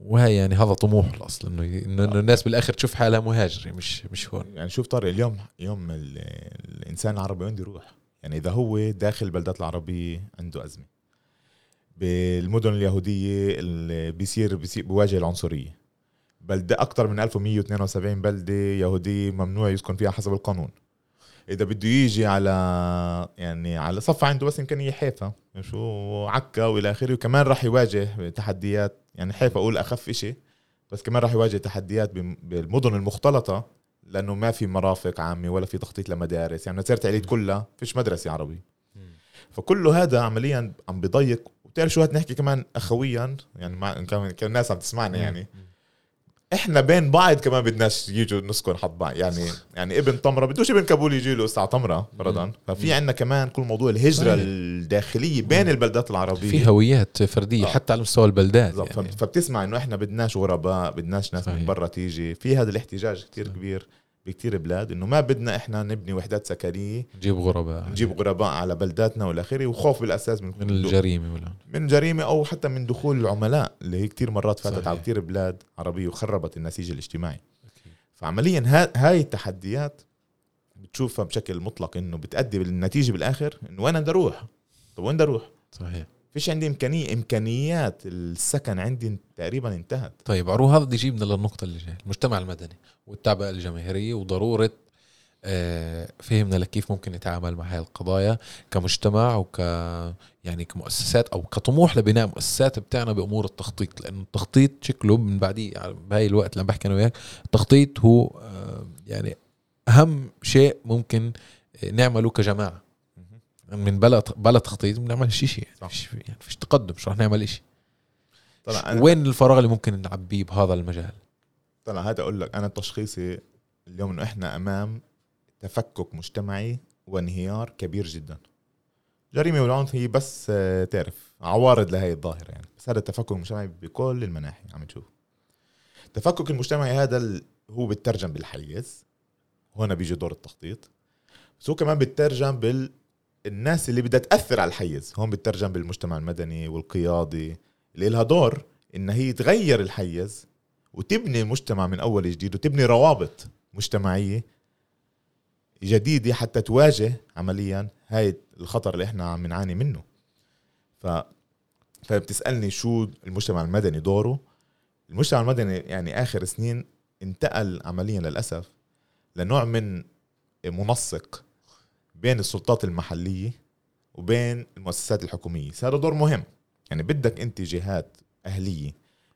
وهي يعني هذا طموح الأصل إنه إنه الناس بالآخر تشوف حالها مهاجرة مش مش هون. يعني شوف طارق اليوم يوم الإنسان العربي وين يروح يعني إذا هو داخل البلدات العربية عنده أزمة. بالمدن اليهودية اللي بيصير بواجه العنصرية. بلدة أكثر من 1172 بلدة يهودية ممنوع يسكن فيها حسب القانون. إذا بده يجي على يعني على صف عنده بس إمكانية حيفا. شو عكا وإلى آخره. وكمان راح يواجه تحديات يعني حيفا أقول أخف إشي بس كمان راح يواجه تحديات بالمدن المختلطة لأنه ما في مرافق عامة ولا في تخطيط لمدارس. يعني نزرت عليت كلها فيش مدرسة عربي فكله هذا عمليا عم بضيق. وبتعرف شو هاد نحكي كمان اخويا؟ يعني مع كان الناس عم تسمعنا يعني. إحنا بين بعض كمان بدناش يجوا نسكن حد بعض. يعني يعني ابن تمرة بدوش ابن كابول يجي له الساعة تمرة فرضا ففي عندنا كمان كل موضوع الهجرة صحيح. الداخلية بين البلدات العربية. في هويات فردية آه. حتى على مستوى البلدات يعني. فبتسمع إنه إحنا بدناش غرباء بدناش ناس صحيح. من برا تيجي. في هذا الاحتجاج كتير كبير. بكتير بلاد إنه ما بدنا إحنا نبني وحدات سكنية نجيب غرباء. نجيب غرباء على بلداتنا والى آخره وخوف بالأساس من من الجريمة ولا من جريمة أو حتى من دخول العملاء اللي هي كتير مرات فاتت صحيح. على كتير بلاد عربية وخربت النسيج الاجتماعي. فعمليا ها هاي التحديات بتشوفها بشكل مطلق إنه بتأدي بالنتيجة بالآخر إنه وين بدي أروح؟ طب وين بدي أروح؟ صحيح. فيش عندي امكانيه إمكانيات السكن عندي تقريبا انتهت. طيب عرو هذا بده يجيبنا للنقطة اللي جاية المجتمع المدني. والتعبئة الجماهيرية وضرورة آه، فهمنا لكيف ممكن نتعامل مع هاي القضايا كمجتمع وك يعني كمؤسسات أو كطموح لبناء مؤسسات بتاعنا بأمور التخطيط لأنه التخطيط شكله من بعديه يعني بهاي الوقت اللي عم بحكي أنا وياك التخطيط هو آه، يعني أهم شيء ممكن نعمله كجماعة. من بلا بلا تخطيط بنعمل شيء شيء صح. فيش يعني فيش تقدم مش رح نعمل شيء وين الفراغ اللي ممكن نعبيه بهذا المجال؟ طلع هذا أقول لك أنا تشخيصي اليوم إنه إحنا أمام تفكك مجتمعي وانهيار كبير جدا. جريمة والعنف هي بس آه، تعرف عوارض لهي الظاهرة يعني. بس هذا التفكك المجتمعي بكل المناحي عم تشوف. التفكك المجتمعي هذا هو بيترجم بالحيز. هنا بيجي دور التخطيط. بس هو كمان بيترجم بال الناس اللي بدها تأثر على الحيز. هون بيترجم بالمجتمع المدني والقيادي. اللي لها دور إن هي تغير الحيز. وتبني المجتمع من أول جديد وتبني روابط مجتمعية جديدة حتى تواجه عمليا هاي الخطر اللي إحنا عم نعاني منه. ف فبتسألني شو المجتمع المدني دوره. المجتمع المدني يعني آخر سنين انتقل عمليا للأسف لنوع من منسق بين السلطات المحلية وبين المؤسسات الحكومية. هذا دور مهم. يعني بدك أنت جهات أهلية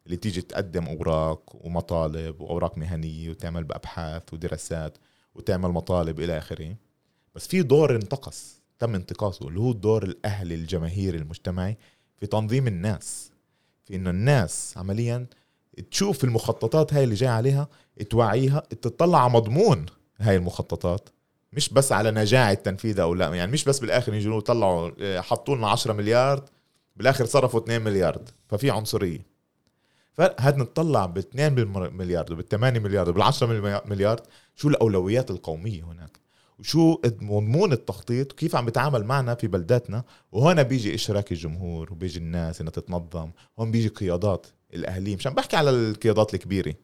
اللي تيجي تقدم أوراق ومطالب وأوراق مهنية وتعمل بأبحاث ودراسات وتعمل مطالب إلى آخره. بس في دور انتقص تم انتقاصه اللي هو الدور الاهلي الجماهيري المجتمعي في تنظيم الناس. في إنه الناس عمليا تشوف المخططات هاي اللي جاي عليها توعيها تطلع على مضمون هاي المخططات. مش بس على نجاعة تنفيذها أو لا يعني مش بس بالآخر يجوا طلعوا آه، حطوا لنا 10 مليار بالآخر صرفوا 2 مليار. ففي عنصرية. فهاد نطلع ب 2 مليار وبال 8 مليار. وبال 10 مليار شو الأولويات القومية هناك؟ وشو مضمون التخطيط؟ وكيف عم بيتعامل معنا في بلداتنا؟ وهنا بيجي إشراك الجمهور وبيجي الناس إنها تتنظم. هون بيجي قيادات الاهليه مش عم بحكي على القيادات الكبيرة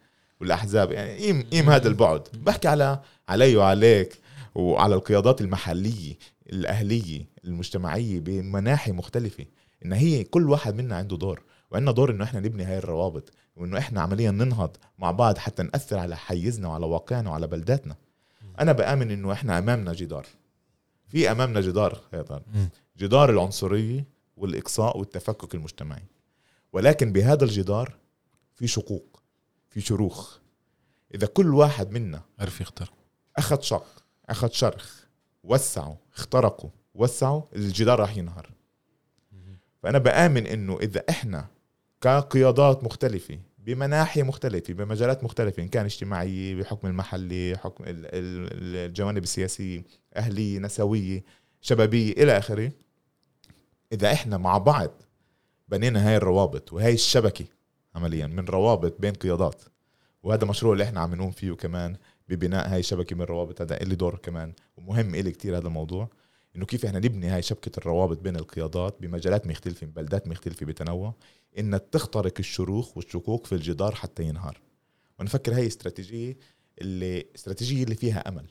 والأحزاب يعني قيم قيم هذا البعد. بحكي على علي وعليك وعلى القيادات المحلية الأهلية المجتمعية بمناحي مختلفة. إن هي كل واحد منا عنده دور. وعندنا دور إنه إحنا نبني هاي الروابط وإنه إحنا عمليا ننهض مع بعض حتى نأثر على حيزنا وعلى واقعنا وعلى بلداتنا. أنا بآمن إنه إحنا أمامنا جدار. في أمامنا جدار هذا. جدار العنصريه والإقصاء والتفكك المجتمعي. ولكن بهذا الجدار في شقوق في شروخ. إذا كل واحد منا عرف يختار أخذ شق أخذ شرخ وسعوا اخترقوا وسعوا الجدار راح ينهار. فأنا بآمن إنه إذا إحنا كقيادات مختلفة بمناحي مختلفة بمجالات مختلفة إن كان اجتماعية بحكم المحلي حكم ال- ال- الجوانب السياسية أهلية نسوية شبابية إلى آخره. إذا إحنا مع بعض بنينا هاي الروابط وهاي الشبكة عمليا من روابط بين قيادات وهذا مشروع اللي إحنا عم نقوم فيه كمان ببناء هاي الشبكة من الروابط هذا إلي دور كمان ومهم إلي كتير هذا الموضوع. إنه كيف إحنا نبني هاي شبكة الروابط بين القيادات بمجالات مختلفة ببلدات مختلفة بتنوع إنها تخترق الشروخ والشقوق في الجدار حتى ينهار. وأنا فكر هاي استراتيجية اللي استراتيجية اللي فيها أمل.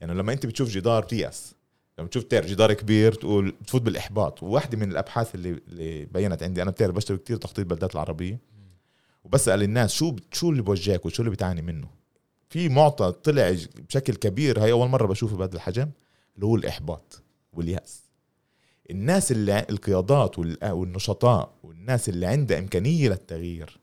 يعني لما أنت بتشوف جدار بتيأس لما تشوف تعرف جدار كبير تقول تفوت بالإحباط. وواحده من الأبحاث اللي اللي بينت عندي أنا بتعرف بشتغل كتير تخطيط بلدات العربية. وبسأل الناس شو شو اللي بوجهك وشو اللي بتعاني منه؟ في معطى طلع بشكل كبير هاي أول مرة بشوفه بهذا الحجم. اللي هو الإحباط واليأس. الناس اللي القيادات وال- والنشطاء والناس اللي عندها إمكانية للتغيير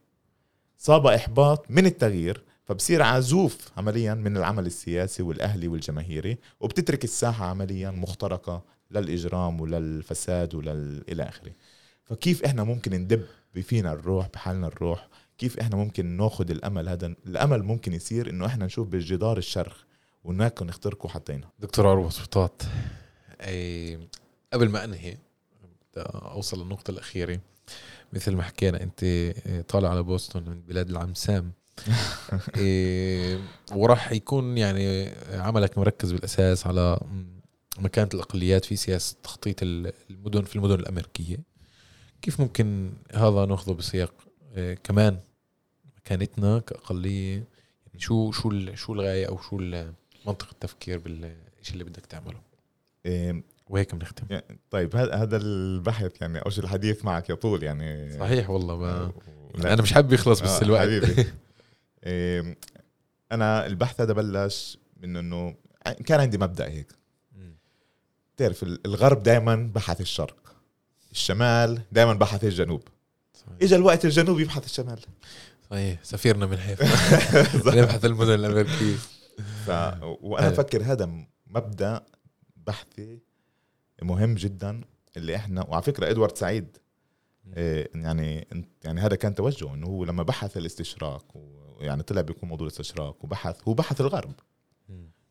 صاب إحباط من التغيير فبصير عزوف عمليا من العمل السياسي والأهلي والجماهيري وبتترك الساحة عمليا مخترقة للإجرام وللفساد ولل إلى آخره. فكيف إحنا ممكن ندب فينا الروح بحالنا الروح؟ كيف إحنا ممكن ناخذ الأمل هذا؟ الأمل ممكن يصير إنه إحنا نشوف بالجدار الشرخ وهناك نخترقه حتى دكتور عروة سلطات أي قبل ما أنهي بدي أوصل للنقطة الأخيرة. مثل ما حكينا أنت طالع على بوسطن من بلاد العم سام إيه وراح يكون يعني عملك مركز بالأساس على مكانة الأقليات في سياسة تخطيط المدن في المدن الأمريكية. كيف ممكن هذا ناخذه بسياق إيه كمان مكانتنا كأقلية؟ يعني شو شو شو الغاية أو شو منطق التفكير بالشيء اللي بدك تعمله. إيه وهيك بنختم. يعني طيب هذا البحث يعني أو الحديث معك يطول يعني. صحيح والله ما أنا مش حابب يخلص بس آه الوقت. حبيبي. إيه أنا البحث هذا بلش من إنه كان عندي مبدأ هيك. تعرف الغرب دائما بحث الشرق الشمال دائما بحث الجنوب. اجى الوقت الجنوب يبحث الشمال. صحيح سفيرنا من حيث. يبحث المدن الأمريكية. ف... وأنا بفكر هذا مبدأ بحثي مهم جدا اللي إحنا وعلى فكرة إدوارد سعيد إيه يعني يعني هذا كان توجهه إنه هو لما بحث الاستشراق ويعني طلع بيكون موضوع الاستشراق وبحث هو بحث الغرب.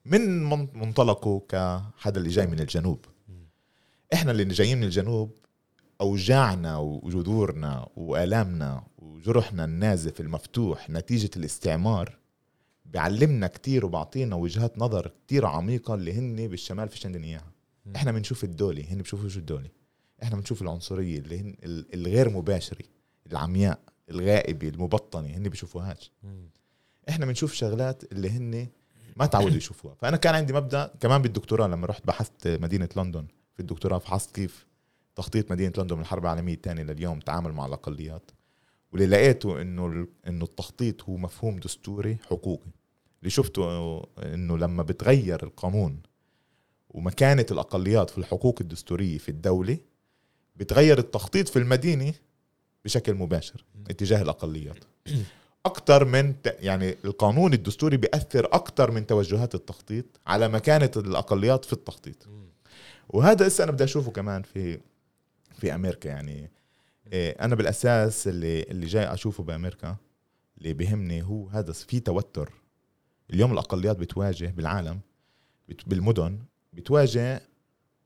من منطلقه كحدا اللي جاي من الجنوب. إحنا اللي جايين من الجنوب أوجاعنا وجذورنا وآلامنا وجرحنا النازف المفتوح نتيجة الاستعمار بيعلمنا كتير وبعطينا وجهات نظر كتير عميقة اللي هن بالشمال فيش عندنا إياها إحنا بنشوف الدولي هن بشوفوا شو الدولي. إحنا بنشوف العنصرية اللي هن الغير مباشرة العمياء الغائبة المبطنة هن بيشوفوهاش. إحنا بنشوف شغلات اللي هن ما تعودوا يشوفوها. فأنا كان عندي مبدأ كمان بالدكتوراه لما رحت بحثت مدينة لندن. في الدكتوراه فحصت كيف تخطيط مدينة لندن من الحرب العالمية الثانية لليوم تعامل مع الأقليات. واللي لقيته إنه إنه التخطيط هو مفهوم دستوري حقوقي. اللي شفته إنه لما بتغير القانون ومكانة الأقليات في الحقوق الدستورية في الدولة بتغير التخطيط في المدينة بشكل مباشر اتجاه الأقليات. أكثر من يعني القانون الدستوري بيأثر أكثر من توجهات التخطيط على مكانة الأقليات في التخطيط. وهذا هسه أنا بدي أشوفه كمان في في أمريكا يعني. إيه، أنا بالأساس اللي اللي جاي أشوفه بأمريكا اللي بيهمني هو هذا في توتر. اليوم الأقليات بتواجه بالعالم بالمدن بتواجه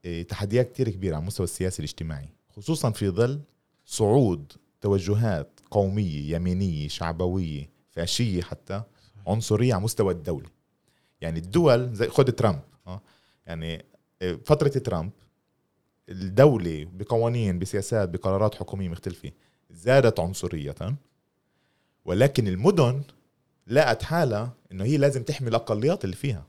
إيه، تحديات كتير كبيرة على المستوى السياسي الاجتماعي خصوصا في ظل صعود توجهات قومية يمينية شعبوية فاشية حتى عنصرية على مستوى الدولة. يعني الدول زي خد ترامب آه يعني إيه، فترة ترامب الدولة بقوانين بسياسات بقرارات حكومية مختلفة زادت عنصرية ولكن المدن لقت حالها إنه هي لازم تحمي الأقليات اللي فيها.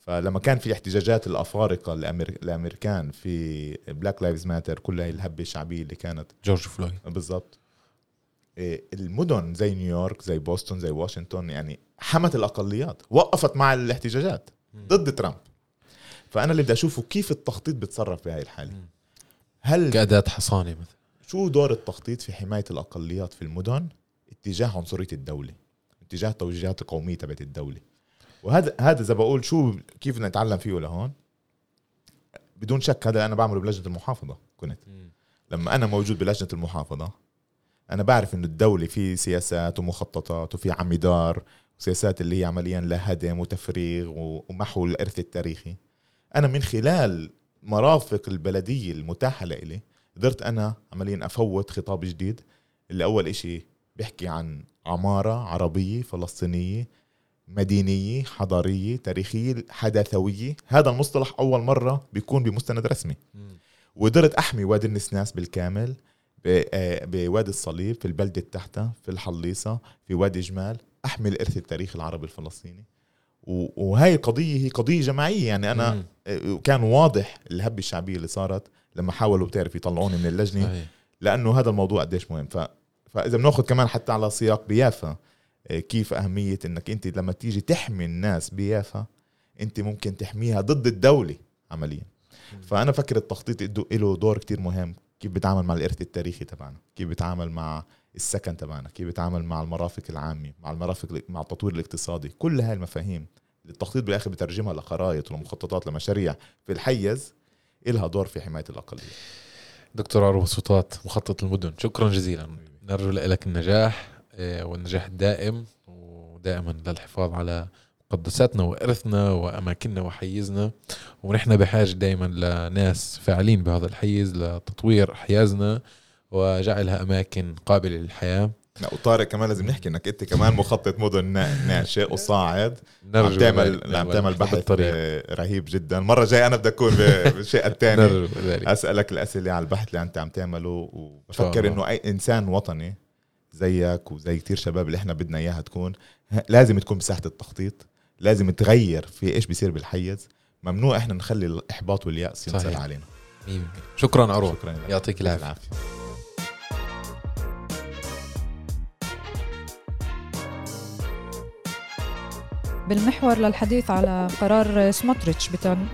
فلما كان في احتجاجات الأفارقة الأمريكان في Black Lives Matter كل هاي الهبة الشعبية اللي كانت. جورج فلويد. بالضبط. إيه، المدن زي نيويورك زي بوسطن زي واشنطن يعني حمت الأقليات وقفت مع الاحتجاجات ضد ترامب. فأنا اللي بدي أشوفه كيف التخطيط بتصرف بهاي الحالة. هل كأداة حصانة مثلا. شو دور التخطيط في حماية الأقليات في المدن اتجاه عنصرية الدولة؟ اتجاه توجيهات القومية تبعت الدولة. وهذا هذا إذا بقول شو كيف بدنا نتعلم فيه لهون بدون شك هذا أنا بعمله بلجنة المحافظة كنت. لما أنا موجود بلجنة المحافظة أنا بعرف إنه الدولة في سياسات ومخططات وفي عمدار وسياسات اللي هي عمليا لها هدم وتفريغ ومحو الإرث التاريخي. أنا من خلال مرافق البلدية المتاحة لإلي قدرت أنا عمليا أفوت خطاب جديد. اللي اول إشي بيحكي عن عمارة عربية فلسطينية مدينية حضارية تاريخية حداثوية هذا المصطلح أول مرة بيكون بمستند رسمي. وقدرت أحمي وادي النسناس بالكامل آه، بوادي الصليب في البلدة تحتها في الحليصة في وادي جمال. أحمي الإرث التاريخي العربي الفلسطيني. وهي القضية هي قضية جماعية. يعني أنا مم. آه، كان واضح الهبة الشعبية اللي صارت لما حاولوا بتعرف يطلعوني من اللجنة لأنه هذا الموضوع قديش مهم. ف فإذا بناخذ كمان حتى على سياق بيافا آه، كيف أهمية إنك أنت لما تيجي تحمي الناس بيافا أنت ممكن تحميها ضد الدولة عمليا. فأنا فكر التخطيط له دور كتير مهم. كيف بتعامل مع الإرث التاريخي تبعنا؟ كيف بتعامل مع السكن تبعنا؟ كيف بيتعامل مع المرافق العامة؟ مع المرافق مع التطوير الاقتصادي؟ كل هاي المفاهيم التخطيط بالآخر بترجمها لخرائط ولمخططات لمشاريع في الحيز إلها دور في حماية الأقلية. دكتور عروة سلطات مخطط المدن. شكرا جزيلا. نرجو لك النجاح آه، والنجاح الدائم ودائما للحفاظ على مقدساتنا وإرثنا وأماكننا وحيزنا. ونحن بحاجة دائما لناس فاعلين بهذا الحيز لتطوير أحيازنا وجعلها أماكن قابلة للحياة. لا وطارق كمان لازم نحكي انك انت كمان مخطط مدن ناشئ وصاعد. عم تعمل عم تعمل بحث رهيب جدا. المره الجايه أنا بدي أكون بالشيء الثاني. أسألك الأسئلة على البحث اللي أنت عم تعمله وبفكر إنه أي إنسان وطني زيك وزي كتير شباب اللي إحنا بدنا إياها تكون لازم تكون بساحة التخطيط. لازم تغير في إيش بيصير بالحيز. ممنوع إحنا نخلي الإحباط واليأس ينزل علينا. شكرا عروه شكرا يعطيك العافية. بالمحور للحديث على قرار سموتريتش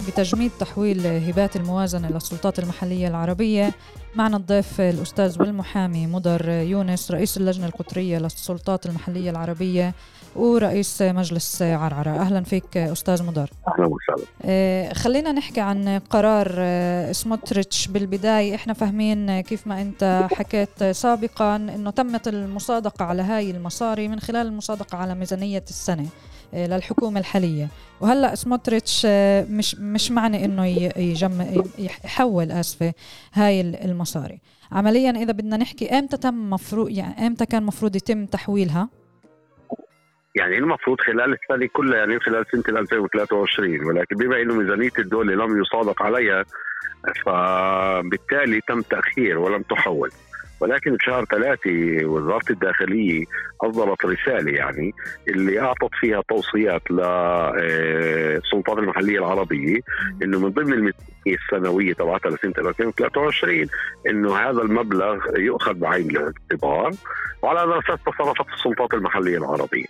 بتجميد تحويل هبات الموازنة للسلطات المحلية العربية معنا الضيف الأستاذ والمحامي مدر يونس رئيس اللجنة القطرية للسلطات المحلية العربية ورئيس مجلس عرعرة. أهلا فيك أستاذ مدر أهلا وسهلا. آه، خلينا نحكي عن قرار آه، سموتريتش بالبداية. إحنا فاهمين كيف ما أنت حكيت سابقا أنه تمت المصادقة على هاي المصاري من خلال المصادقة على ميزانية السنة. للحكومة الحالية. وهلأ سموتريتش آه، مش مش معنى إنه يجمع يحول آسفة هاي المصاري. عمليا إذا بدنا نحكي إمتى تم مفروض يعني إمتى كان مفروض يتم تحويلها؟ يعني المفروض خلال السنة كلها يعني خلال سنة 2023 ولكن بما إنه ميزانية الدولة لم يصادق عليها فبالتالي تم تأخير ولم تحول. ولكن بشهر ثلاثة وزارة الداخلية أصدرت رسالة يعني اللي أعطت فيها توصيات للسلطات المحلية العربية إنه من ضمن الميزانية السنوية تبعتها لسنة 2023 إنه هذا المبلغ يؤخذ بعين الاعتبار وعلى هذا الأساس تصرفت السلطات المحلية العربية.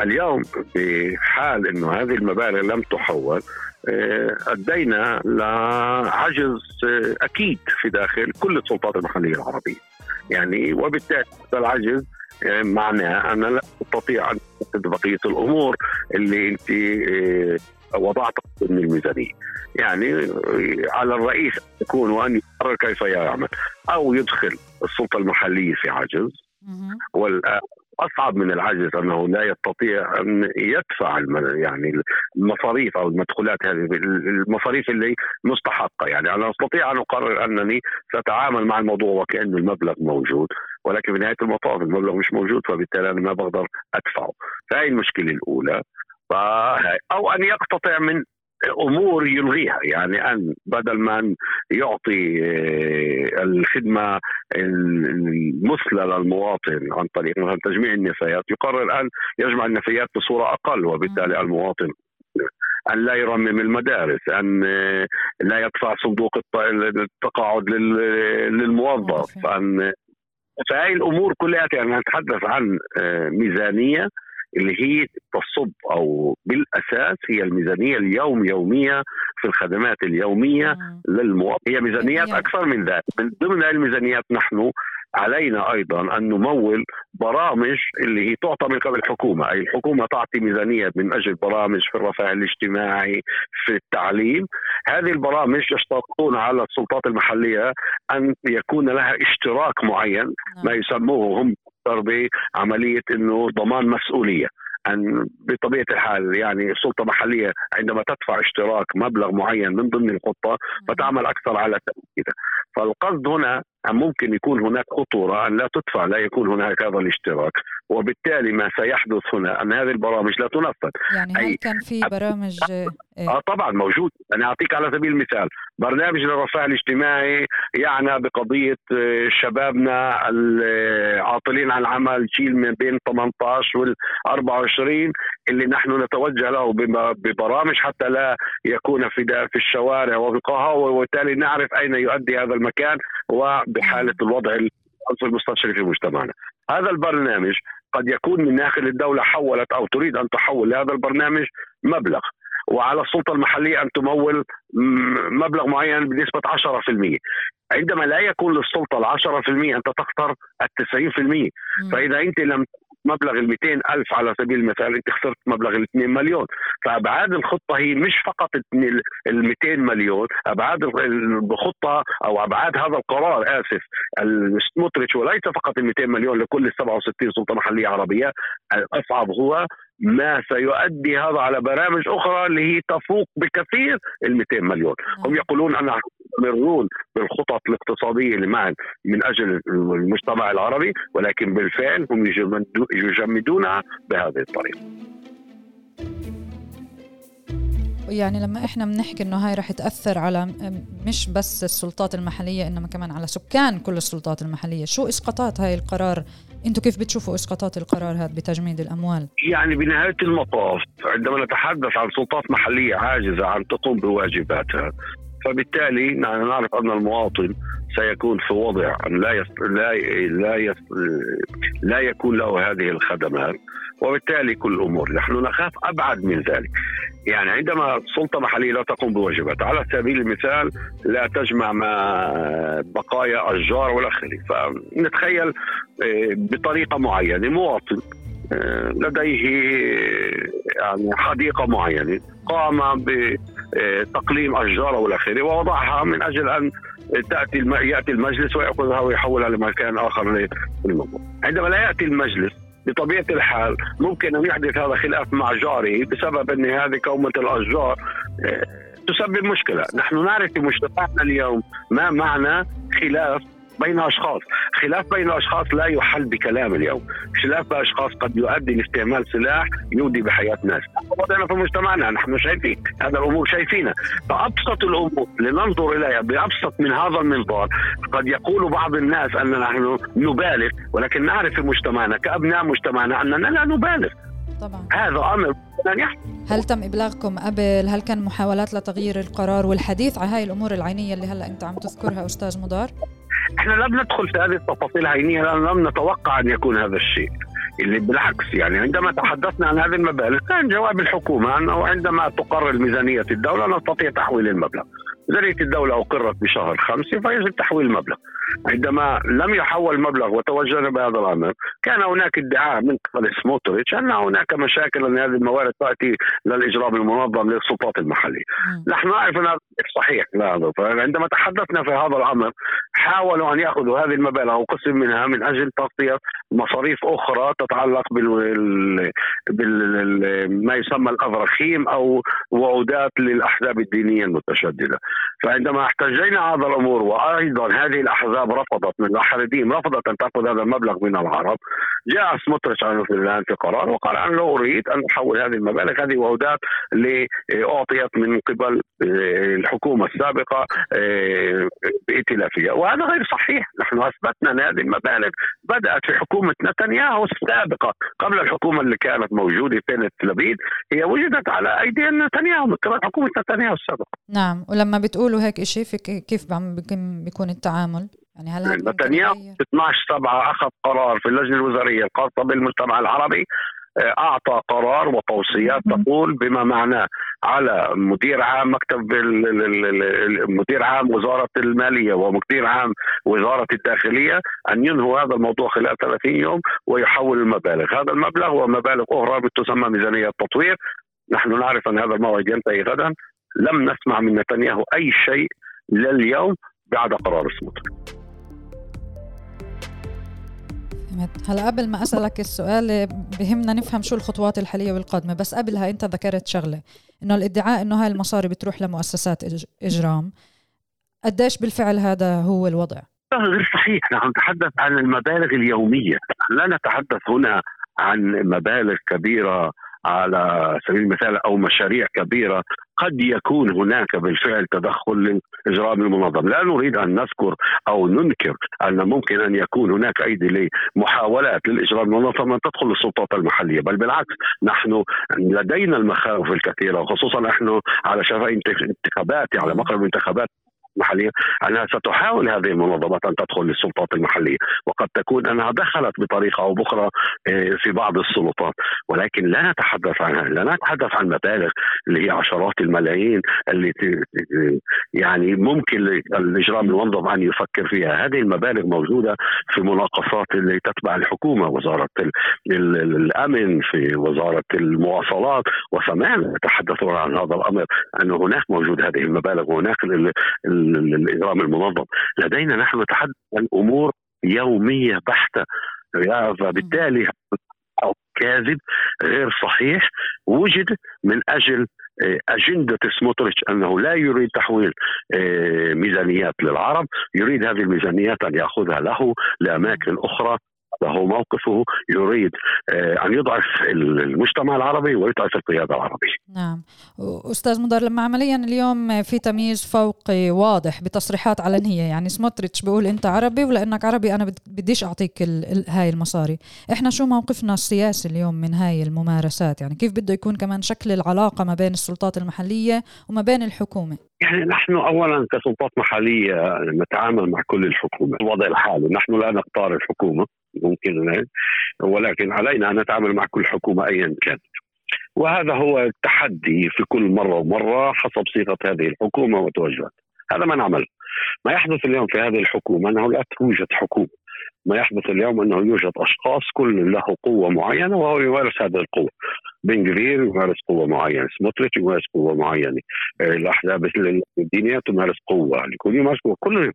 اليوم بحال إنه هذه المبالغ لم تحول آه، أدينا لعجز آه، أكيد في داخل كل السلطات المحلية العربية. يعني وبالتالي هذا العجز آه، معناه أنا لا أستطيع أن أحدد بقية الأمور اللي أنت آه، وضعتها ضمن الميزانية. يعني آه، على الرئيس أن يكون وأن يقرر كيف يعمل أو يدخل السلطة المحلية في عجز. أصعب من العجز أنه لا يستطيع أن يدفع يعني المصاريف أو المدخولات هذه المصاريف اللي مستحقة. يعني أنا أستطيع أن أقرر أنني سأتعامل مع الموضوع وكانه المبلغ موجود ولكن في نهاية المطاف المبلغ مش موجود فبالتالي أنا ما بقدر أدفعه. فهي المشكلة الأولى. أو أن يقتطع من أمور يلغيها يعني أن بدل ما يعطي آه، الخدمة المثلى للمواطن عن طريق مثلا تجميع النفايات يقرر أن يجمع النفايات بصورة أقل وبالتالي المواطن أن لا يرمم المدارس أن آه، لا يدفع صندوق التقاعد للموظف أن فهي الأمور كلها يعني نتحدث عن آه، ميزانية اللي هي تصب أو بالأساس هي الميزانية اليوم يوميه في الخدمات اليومية للمواطن. هي ميزانيات أكثر من ذلك. من ضمن الميزانيات نحن علينا أيضا أن نمول برامج اللي هي تعطى من قبل الحكومة، أي الحكومة تعطي ميزانية من أجل برامج في الرفاه الاجتماعي، في التعليم، هذه البرامج يشترطون على السلطات المحلية أن يكون لها اشتراك معين نعم. ما يسموه هم بعمليه إنه ضمان مسؤولية. أن بطبيعة الحال يعني السلطة المحلية عندما تدفع اشتراك مبلغ معين من ضمن الخطة فتعمل أكثر على تأكيده فالقصد هنا ممكن يكون هناك خطورة أن لا تدفع لا يكون هناك هذا الاشتراك. وبالتالي ما سيحدث هنا أن هذه البرامج لا تنفذ. يعني هل كان في برامج إيه؟ آه طبعا موجود. أنا أعطيك على سبيل المثال برنامج للرفاه الاجتماعي يعنى بقضية آه، شبابنا العاطلين عن العمل جيل من بين 18 وال 24 اللي نحن نتوجه له ببرامج حتى لا يكون في في الشوارع وفي وبالتالي نعرف أين يؤدي هذا المكان وبحالة الوضع المستشري في مجتمعنا. هذا البرنامج قد يكون من داخل الدولة حولت أو تريد أن تحول لهذا البرنامج مبلغ. وعلى السلطة المحلية أن تمول مبلغ معين بنسبة 10% عندما لا يكون للسلطة ال 10% أنت تخسر ال 90% فإذا أنت لم مبلغ ال 200 ألف على سبيل المثال أنت خسرت مبلغ ال 2 مليون. فأبعاد الخطة هي مش فقط ال 200 مليون أبعاد الخطة أو أبعاد هذا القرار آسف سموتريتش وليس فقط ال 200 مليون لكل ال 67 سلطة محلية عربية الأصعب هو ما سيؤدي هذا على برامج أخرى اللي هي تفوق بكثير ال 200 مليون، نعم. هم يقولون ان يستمرون بالخطط الاقتصادية اللي معا من أجل المجتمع العربي ولكن بالفعل هم يجمدونها بهذه الطريقة. يعني لما إحنا بنحكي إنه هاي رح تأثر على مش بس السلطات المحلية إنما كمان على سكان كل السلطات المحلية. شو إسقاطات هاي القرار؟ أنتم كيف بتشوفوا إسقاطات القرار هذا بتجميد الأموال؟ يعني بنهاية المطاف عندما نتحدث عن سلطات محلية عاجزه عن تقوم بواجباتها فبالتالي نعرف أن المواطن سيكون في وضع أن لا يس... لا لا يس... لا يكون له هذه الخدمات وبالتالي كل الأمور. نحن نخاف أبعد من ذلك. يعني عندما سلطة محلية لا تقوم بواجباتها. على سبيل المثال لا تجمع ما بقايا أشجار ولا اخره فنتخيل آه، بطريقة معينة مواطن آه، لديه يعني حديقة معينة قام بتقليم أشجار والى اخره ووضعها من أجل أن تأتي يأتي المجلس ويأخذها ويحولها لمكان آخر للموضوع عندما لا يأتي المجلس بطبيعة الحال ممكن أن يحدث هذا خلاف مع جاره بسبب أن هذه كومة الأشجار آه، تسبب مشكلة، نحن نعرف في مجتمعنا اليوم ما معنى خلاف بين أشخاص، خلاف بين أشخاص لا يحل بكلام اليوم، خلاف بين أشخاص قد يؤدي لاستعمال سلاح يودي بحياة ناس، وضعنا في مجتمعنا نحن شايفين، هذا الأمور شايفينها، فأبسط الأمور لننظر إليها بأبسط من هذا المنظار، قد يقول بعض الناس أننا نحن نبالغ، ولكن نعرف في مجتمعنا كأبناء مجتمعنا أننا لا نبالغ. طبعا. هذا أمر هل تم إبلاغكم قبل؟ هل كان محاولات لتغيير القرار والحديث؟ عن هاي الأمور العينية اللي هلأ أنت عم تذكرها أستاذ مدار إحنا لم ندخل في هذه التفاصيل العينيه لأن لم نتوقع أن يكون هذا الشيء. اللي بالعكس يعني عندما تحدثنا عن هذه المبالغ كان جواب الحكومة انه عندما تقرر ميزانية الدولة نستطيع تحويل المبلغ. ميزانية الدولة أقرت بشهر خمسة فيجب تحويل المبلغ. عندما لم يحول المبلغ وتوجهنا بهذا الأمر كان هناك ادعاء من قبل سموتريتش أن هناك مشاكل أن هذه الموارد تأتي للإجرام المنظم للسلطات المحلية. نحن نعرف ان هذا صحيح لا فعندما تحدثنا في هذا الأمر حاولوا أن يأخذوا هذه المبالغ أو قسم منها من أجل تغطية مصاريف أخرى تتعلق بال, بال... ما يسمى الأفرخيم أو وعودات للأحزاب الدينية المتشددة. فعندما احتجينا هذا الأمور وأيضا هذه الأحزاب رفضت من الأحراديم رفضت أن تأخذ هذا المبلغ من العرب جاء سموتريتش الآن في قرار وقال أنا لا أريد أن أحول هذه المبالغ هذه وعودات أعطيت من قبل الحكومة السابقة آه، بائتلافية. وهذا غير صحيح نحن أثبتنا أن هذه المبالغ بدأت في حكومة نتنياهو السابقة قبل الحكومة اللي كانت موجودة كانت لبيد هي وجدت على أيدي نتنياهو من قبل حكومة نتنياهو السابقة. نعم ولما بتقولوا هيك شيء كيف بيكون التعامل؟ يعني هل نتنياهو 12 7 أخذ قرار في اللجنة الوزارية الخاصة بالمجتمع العربي. أعطى قرار وتوصيات تقول بما معناه على مدير عام مكتب مدير عام وزارة المالية ومدير عام وزارة الداخلية أن ينهوا هذا الموضوع خلال 30 يوم ويحول المبالغ، هذا المبلغ ومبالغ أخرى تسمى ميزانية التطوير، نحن نعرف أن هذا الموعد ينتهي غدا، لم نسمع من نتنياهو أي شيء لليوم بعد قرار سموتريتش. فهمت هلا قبل ما أسألك السؤال بهمنا نفهم شو الخطوات الحالية والقادمة بس قبلها أنت ذكرت شغلة إنه الادعاء إنه هاي المصاري بتروح لمؤسسات إجرام. قديش بالفعل هذا هو الوضع؟ غير صحيح. نحن نتحدث عن المبالغ اليومية. لا نتحدث هنا عن مبالغ كبيرة على سبيل المثال أو مشاريع كبيرة قد يكون هناك بالفعل تدخل للاجرام المنظم، لا نريد أن نذكر أو ننكر أن ممكن أن يكون هناك أيدي لمحاولات للاجرام المنظم أن تدخل السلطات المحلية، بل بالعكس نحن لدينا المخاوف الكثيرة وخصوصا نحن على شفا انتخابات على مقرب انتخابات المحلية أنها ستحاول هذه المنظمات أن تدخل للسلطات المحلية وقد تكون أنها دخلت بطريقة أو بأخرى آه، في بعض السلطات. ولكن لا نتحدث عنها لا نتحدث عن مبالغ اللي هي عشرات الملايين اللي يعني ممكن الإجرام المنظم أن يفكر فيها. هذه المبالغ موجودة في مناقصات اللي تتبع الحكومة وزارة الأمن في وزارة المواصلات. وسمعنا يتحدثون عن هذا الأمر أن هناك موجود هذه المبالغ وهناك الإجرام المنظم. لدينا نحن نتحدث عن أمور يومية بحتة. فبالتالي كاذب غير صحيح وجد من أجل آه، أجندة سموتريتش أنه لا يريد تحويل آه، ميزانيات للعرب يريد هذه الميزانيات أن يأخذها له لأماكن أخرى وهو موقفه يريد آه، أن يضعف المجتمع العربي ويضعف القيادة العربية. نعم، أستاذ مدار لما عمليا اليوم في تمييز فوقي واضح بتصريحات علنية يعني سموتريتش بيقول أنت عربي ولأنك عربي أنا بديش أعطيك هاي المصاري، إحنا شو موقفنا السياسي اليوم من هاي الممارسات؟ يعني كيف بده يكون كمان شكل العلاقة ما بين السلطات المحلية وما بين الحكومة؟ يعني نحن اولا كسلطات محلية نتعامل مع كل الحكومة الوضع الحالي نحن لا نختار الحكومة ممكن ولكن علينا أن نتعامل مع كل حكومة ايا كانت. وهذا هو التحدي في كل مرة ومرة حسب صيغة هذه الحكومة وتوجهات هذا ما نعمل. ما يحدث اليوم في هذه الحكومة أنه لا توجد حكومة. ما يحدث اليوم أنه يوجد أشخاص كل له قوة معينة وهو يمارس هذه القوة. بن جفير يمارس قوة معينة سموتريتش يمارس قوة معينة آه، الأحزاب الدينيه تمارس قوة الكل يمارس قوة. كل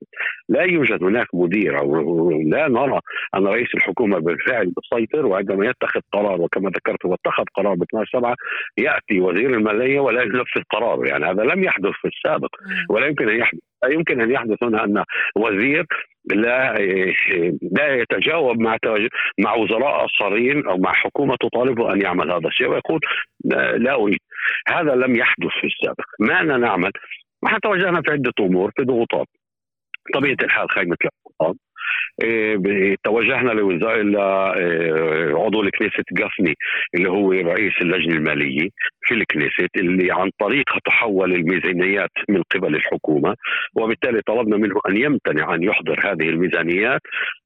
لا يوجد هناك مدير أو لا نرى أن رئيس الحكومة بالفعل يسيطر وعندما يتخذ قرار وكما ذكرت هو اتخذ قرار ب 12 7 يأتي وزير المالية ولا ينفذ قراره. يعني هذا لم يحدث في السابق ولا يمكن أن يحدث. يمكن أن يحدث هنا أن وزير لا لا يتجاوب مع مع وزراء آخرين أو مع حكومة تطالبه أن يعمل هذا الشيء ويقول لا أريد. هذا لم يحدث في السابق. ماذا نعمل؟ نحن توجهنا في عدة أمور في ضغوطات. طبيعة الحال خيمة الاقتصاد توجهنا لوزاره آه، عضو الكنيست جافني اللي هو رئيس اللجنة المالية في الكنيست اللي عن طريقها تحول الميزانيات من قبل الحكومة وبالتالي طلبنا منه أن يمتنع أن يحضر هذه الميزانيات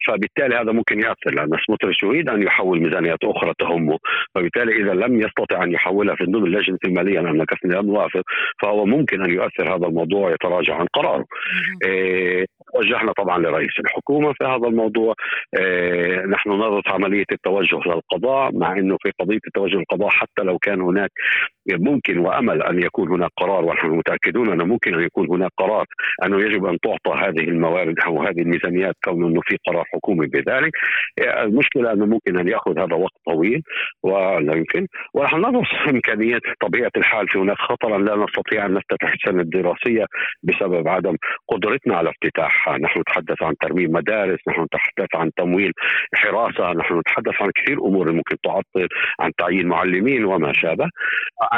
فبالتالي هذا ممكن يأثر لأن سموتريتش يريد أن يحول ميزانيات أخرى تهمه فبالتالي إذا لم يستطع أن يحولها في ضمن لجنه المالية لأن جافني لم فهو ممكن أن يؤثر هذا الموضوع ويتراجع عن قراره. وجهنا طبعا لرئيس الحكومة في هذا الموضوع. إيه نحن نضغط عملية التوجه للقضاء مع إنه في قضية التوجه للقضاء حتى لو كان هناك ممكن وأمل أن يكون هناك قرار ونحن متأكدون أنه ممكن أن يكون هناك قرار أنه يجب أن تعطى هذه الموارد أو هذه الميزانيات كون أنه في قرار حكومي بذلك. المشكلة أنه ممكن أن يأخذ هذا وقت طويل ولا يمكن. ونحن ندرس إمكانية طبيعة الحال في هناك خطرا لا نستطيع أن نفتتح السنة الدراسية بسبب عدم قدرتنا على افتتاحها نحن نتحدث عن ترميم مدارس نحن نتحدث عن تمويل حراسة نحن نتحدث عن كثير أمور ممكن تعطل عن تعيين معلمين وما شابه.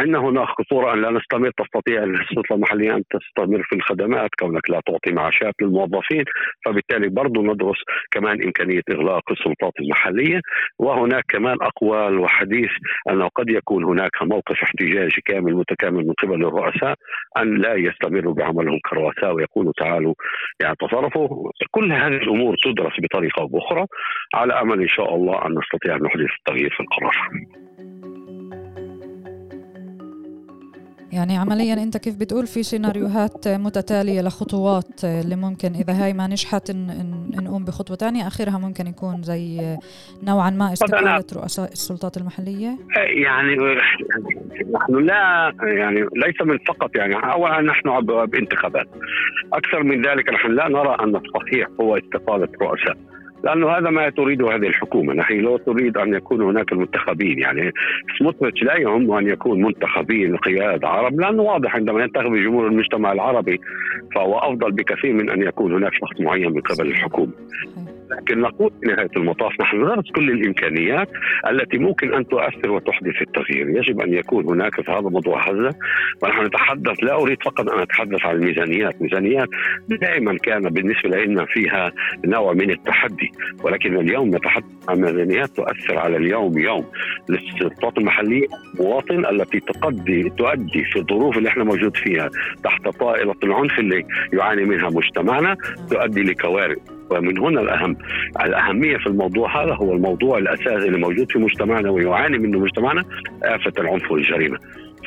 عندنا هناك خطوره أن لا نستمر تستطيع السلطه المحليه أن تستمر في الخدمات كونك لا تعطي معاشات للموظفين. فبالتالي برضو ندرس كمان إمكانية إغلاق السلطات المحلية. وهناك كمان أقوال وحديث انه قد يكون هناك موقف احتجاجي كامل متكامل من قبل الرؤساء أن لا يستمروا بعملهم كرؤساء ويقولوا تعالوا يعني تصرفوا كل هذه الأمور تدرس بطريقة أو باخرى على أمل إن شاء الله أن نستطيع أن نحدث التغيير في القرار. يعني عمليا أنت كيف بتقول في سيناريوهات متتالية لخطوات اللي ممكن إذا هاي ما نجحت نقوم بخطوة ثانية آخرها ممكن يكون زي نوعا ما استقالة رؤساء السلطات المحلية؟ يعني نحن لا يعني ليس من فقط يعني اولا نحن بانتخابات. أكثر من ذلك نحن لا نرى أن الصحيح هو استقالة رؤساء. لأنه هذا ما تريده هذه الحكومة، نحن لا تريد أن يكون هناك المنتخبين، يعني سموتريتش لا يهم أن يكون منتخبين قيادة عرب لأنه واضح عندما ينتخب جمهور المجتمع العربي فهو أفضل بكثير من أن يكون هناك شخص معين من قبل الحكومة. لكن نقول في نهاية المطاف نحن ندرس كل الإمكانيات التي ممكن أن تؤثر وتحدث التغيير، يجب أن يكون هناك في هذا موضوع هذا ونحن نتحدث لا أريد فقط أن أتحدث عن الميزانيات، ميزانيات دائما كان بالنسبة لنا فيها نوع من التحدي، ولكن اليوم نتحدث عن ميزانيات تؤثر على اليوم يوم. للسلطات المحلية مواطن التي تقضي تؤدي في الظروف اللي إحنا موجود فيها تحت طائله العنف اللي يعاني منها مجتمعنا تؤدي لكوارث. ومن هنا الأهم. الأهمية في الموضوع هذا هو الموضوع الأساسي اللي موجود في مجتمعنا ويعاني منه مجتمعنا آفة العنف والجريمة.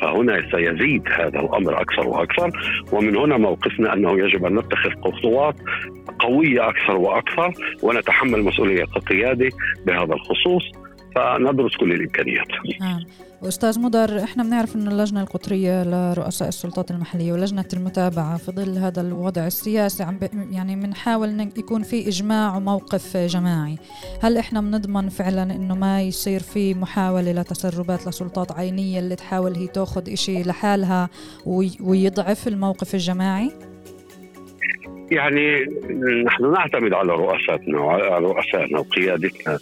فهنا سيزيد هذا الأمر أكثر وأكثر ومن هنا موقفنا أنه يجب أن نتخذ خطوات قوية أكثر وأكثر ونتحمل مسؤولية كقياده بهذا الخصوص. فندرس كل الإمكانيات. نعم. واستاذ مدر إحنا بنعرف انه اللجنة القطرية لرؤساء السلطات المحلية ولجنة المتابعة في ظل هذا الوضع السياسي عم يعني بنحاول يكون في إجماع وموقف جماعي هل إحنا بنضمن فعلا إنه ما يصير في محاولة لتسربات لسلطات عينية اللي تحاول هي تأخذ إشي لحالها ويضعف الموقف الجماعي يعني نحن نعتمد على رؤساتنا وعلى رؤسائنا وقيادتنا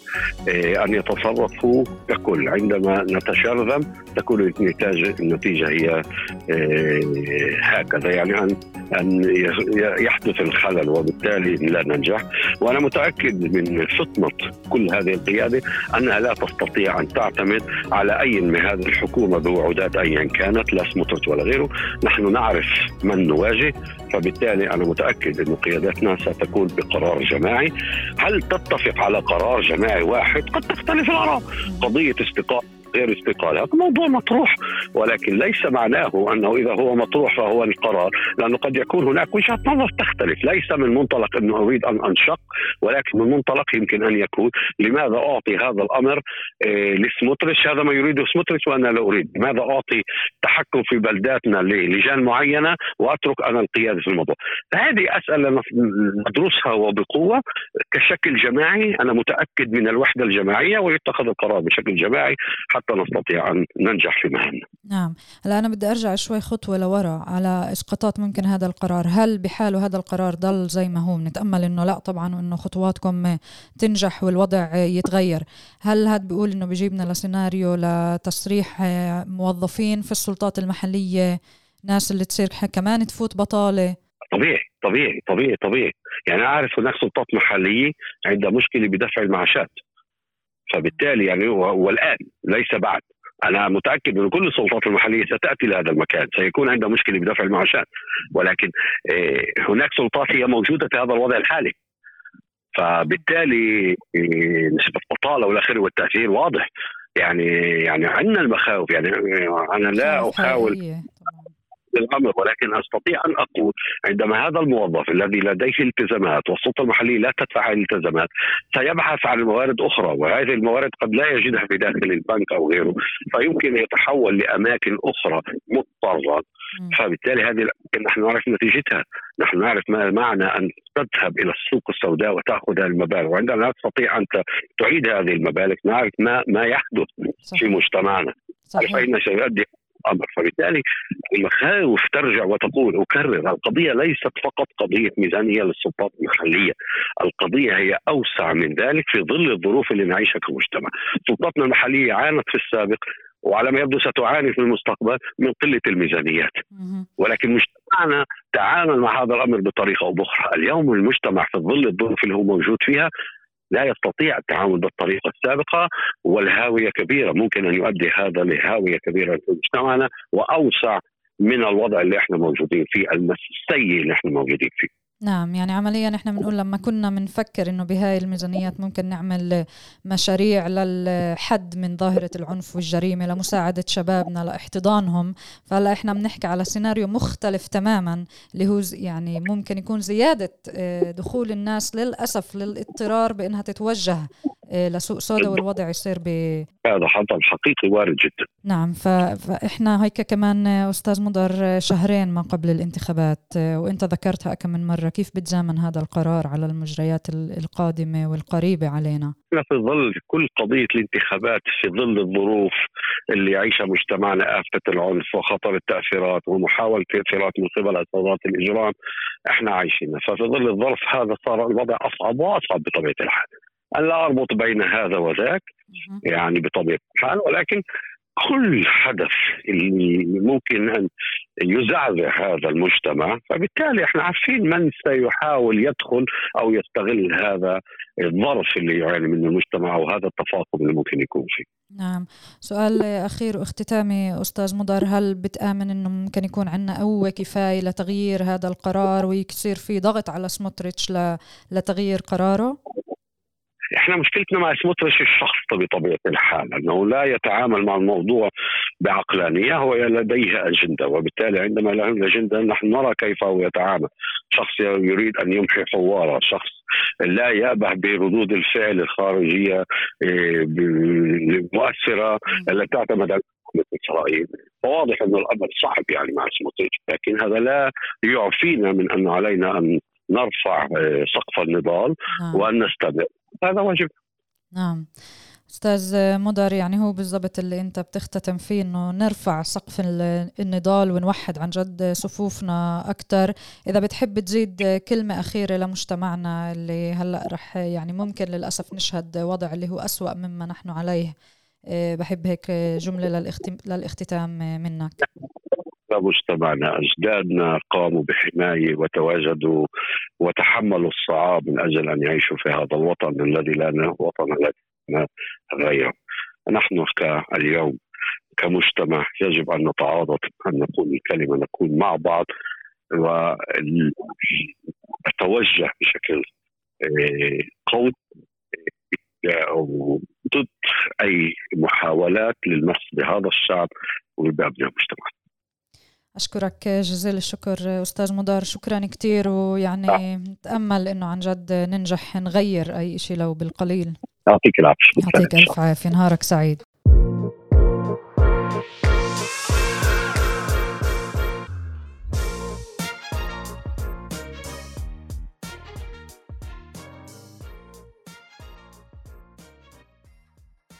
إيه، أن يتصرفوا ككل عندما نتشرذم تكون النتيجه النتيجة هي إيه، هكذا. يعني ان أن يحدث الخلل وبالتالي لا ننجح. وأنا متأكد من فطنه كل هذه القيادة أنها لا تستطيع أن تعتمد على أي من هذه الحكومة بوعودات ايا كانت لا سموتريتش ولا غيره. نحن نعرف من نواجه فبالتالي أنا متأكد انه قيادتنا ستكون بقرار جماعي. هل تتفق على قرار جماعي واحد؟ قد تختلف الآراء. قضية استقاء غير استقالة. موضوع مطروح ولكن ليس معناه أنه إذا هو مطروح فهو القرار لأنه قد يكون هناك وجهة نظر تختلف. ليس من منطلق أنه أريد أن أنشق ولكن من منطلق يمكن أن يكون. لماذا أعطي هذا الأمر إيه لسموتريش هذا ما يريده سموتريش وأنا لا أريد. لماذا أعطي تحكم في بلداتنا للجان معينة وأترك أنا القيادة في الموضوع؟ هذه أسئلة ندرسها وبقوة كشكل جماعي. أنا متأكد من الوحدة الجماعية ويتخذ القرار بشكل جماعي حتى حتى نستطيع أن ننجح في مهامنا نعم. هلا أنا بدي أرجع شوي خطوة لورا على إسقاطات ممكن هذا القرار. هل بحاله هذا القرار ضل زي ما هو؟ نتأمل أنه لا طبعا وأنه خطواتكم تنجح والوضع يتغير. هل هذا بيقول أنه بيجيبنا لسيناريو لتصريح موظفين في السلطات المحلية؟ ناس اللي تصير كمان تفوت بطالة؟ طبيعي طبيعي طبيعي طبيعي. يعني أعرف هناك سلطات محلية عندها مشكلة بدفع المعاشات. فبالتالي يعني والان ليس بعد. أنا متأكد أن كل السلطات المحلية ستأتي لهذا المكان سيكون عندها مشكلة بدفع المعاشات. ولكن آه، هناك سلطات هي موجودة في هذا الوضع الحالي. فبالتالي آه، نسبة البطاله والاخر والتأثير واضح. يعني يعني عندنا المخاوف. يعني أنا لا أحاول للأمر ولكن أستطيع أن أقول عندما هذا الموظف الذي لديه التزامات والسلطة المحلية لا تدفع الالتزامات سيبحث عن موارد أخرى وهذه الموارد قد لا يجدها في داخل البنك أو غيره فيمكن يتحول لأماكن أخرى مضطرة. فبالتالي هذه الأماكن نحن نعرف نتيجتها. نحن نعرف ما معنى أن تذهب إلى السوق السوداء وتأخذ هذه المبالغ. وعندما لا تستطيع ان تعيد هذه المبالغ نعرف ما ما يحدث صحيح. في مجتمعنا. صحيح. فإن سيؤدي الامر فبالتالي المخاوف ترجع وتقول أكرر القضية ليست فقط قضية ميزانية للسلطات المحلية. القضية هي أوسع من ذلك في ظل الظروف اللي نعيشها كمجتمع. سلطاتنا المحلية عانت في السابق وعلى ما يبدو ستعاني في المستقبل من قلة الميزانيات. ولكن مجتمعنا تعامل مع هذا الأمر بطريقة أو بأخرى. اليوم المجتمع في ظل الظروف اللي هو موجود فيها لا يستطيع التعامل بالطريقة السابقة والهاوية كبيرة. ممكن أن يؤدي هذا لهاوية كبيرة في مجتمعنا وأوسع من الوضع اللي إحنا موجودين فيه السيء اللي إحنا موجودين فيه. نعم يعني عمليا إحنا بنقول لما كنا بنفكر إنه بهاي الميزانيات ممكن نعمل مشاريع للحد من ظاهرة العنف والجريمة لمساعدة شبابنا لاحتضانهم فهلأ إحنا بنحكي على سيناريو مختلف تماما اللي هو يعني ممكن يكون زيادة آه، دخول الناس للأسف للاضطرار بأنها تتوجه آه، لسوق سودا والوضع يصير هذا خطر حقيقي وارد جدا. نعم ف... فإحنا هيك كمان أستاذ مضر شهرين ما قبل الانتخابات وإنت ذكرتها كم من مرة. كيف بتزامن هذا القرار على المجريات القادمة والقريبة علينا؟ إحنا في ظل كل قضية الانتخابات في ظل الظروف اللي يعيشها مجتمعنا آفة العنف وخطر التأثيرات ومحاولة تأثيرات من قبل عصابات الإجرام إحنا عايشينها. ففي ظل الظرف هذا صار الوضع أصعب وأصعب بطبيعة الحال. أن لا أربط بين هذا وذاك يعني بطبيعة الحال ولكن كل حدث اللي ممكن أن يزعزع هذا المجتمع فبالتالي إحنا عارفين من سيحاول يدخل أو يستغل هذا الظرف اللي يعاني منه المجتمع أو هذا التفاقم اللي ممكن يكون فيه. نعم، سؤال أخير واختتامي أستاذ مضر هل بتآمن إنه ممكن يكون عندنا قوة كفاية لتغيير هذا القرار ويصير في ضغط على سموتريتش لتغيير قراره؟ إحنا مشكلتنا مع سموتريش الشخص بطبيعة الحال أنه لا يتعامل مع الموضوع بعقلانية هو لديه أجندة وبالتالي عندما له أجندة نحن نرى كيف هو يتعامل. شخص يريد أن يمحي حواره شخص لا يأبه بردود الفعل الخارجية المؤثرة التي تعتمد على إسرائيل. فواضح انه الأمر صعب يعني مع سموتريتش لكن هذا لا يعفينا من أن علينا أن نرفع سقف النضال نعم. وأن نستمر هذا واجب نعم. أستاذ مدر يعني هو بالضبط اللي أنت بتختتم فيه إنه نرفع سقف النضال ونوحد عن جد صفوفنا أكثر إذا بتحب تزيد كلمة أخيرة لمجتمعنا اللي هلأ رح يعني ممكن للأسف نشهد وضع اللي هو أسوأ مما نحن عليه. آه، بحب هيك جملة للاختتام منك. مجتمعنا أجدادنا قاموا بحماية وتواجدوا وتحملوا الصعاب من أجل أن يعيشوا في هذا الوطن الذي لا وطن لنا غيره. نحن اليوم كمجتمع يجب أن نتعاضد أن نقول الكلمة نكون مع بعض ونتوجه بشكل آه، قوي آه، ضد أي محاولات للمس بهذا الشعب وبابناء المجتمع. أشكرك جزيل الشكر أستاذ مدار شكرا كثير ويعني نتأمل أنه عن جد ننجح نغير أي شيء لو بالقليل. يعطيك العافية يعطيك ألف عافية نهارك سعيد.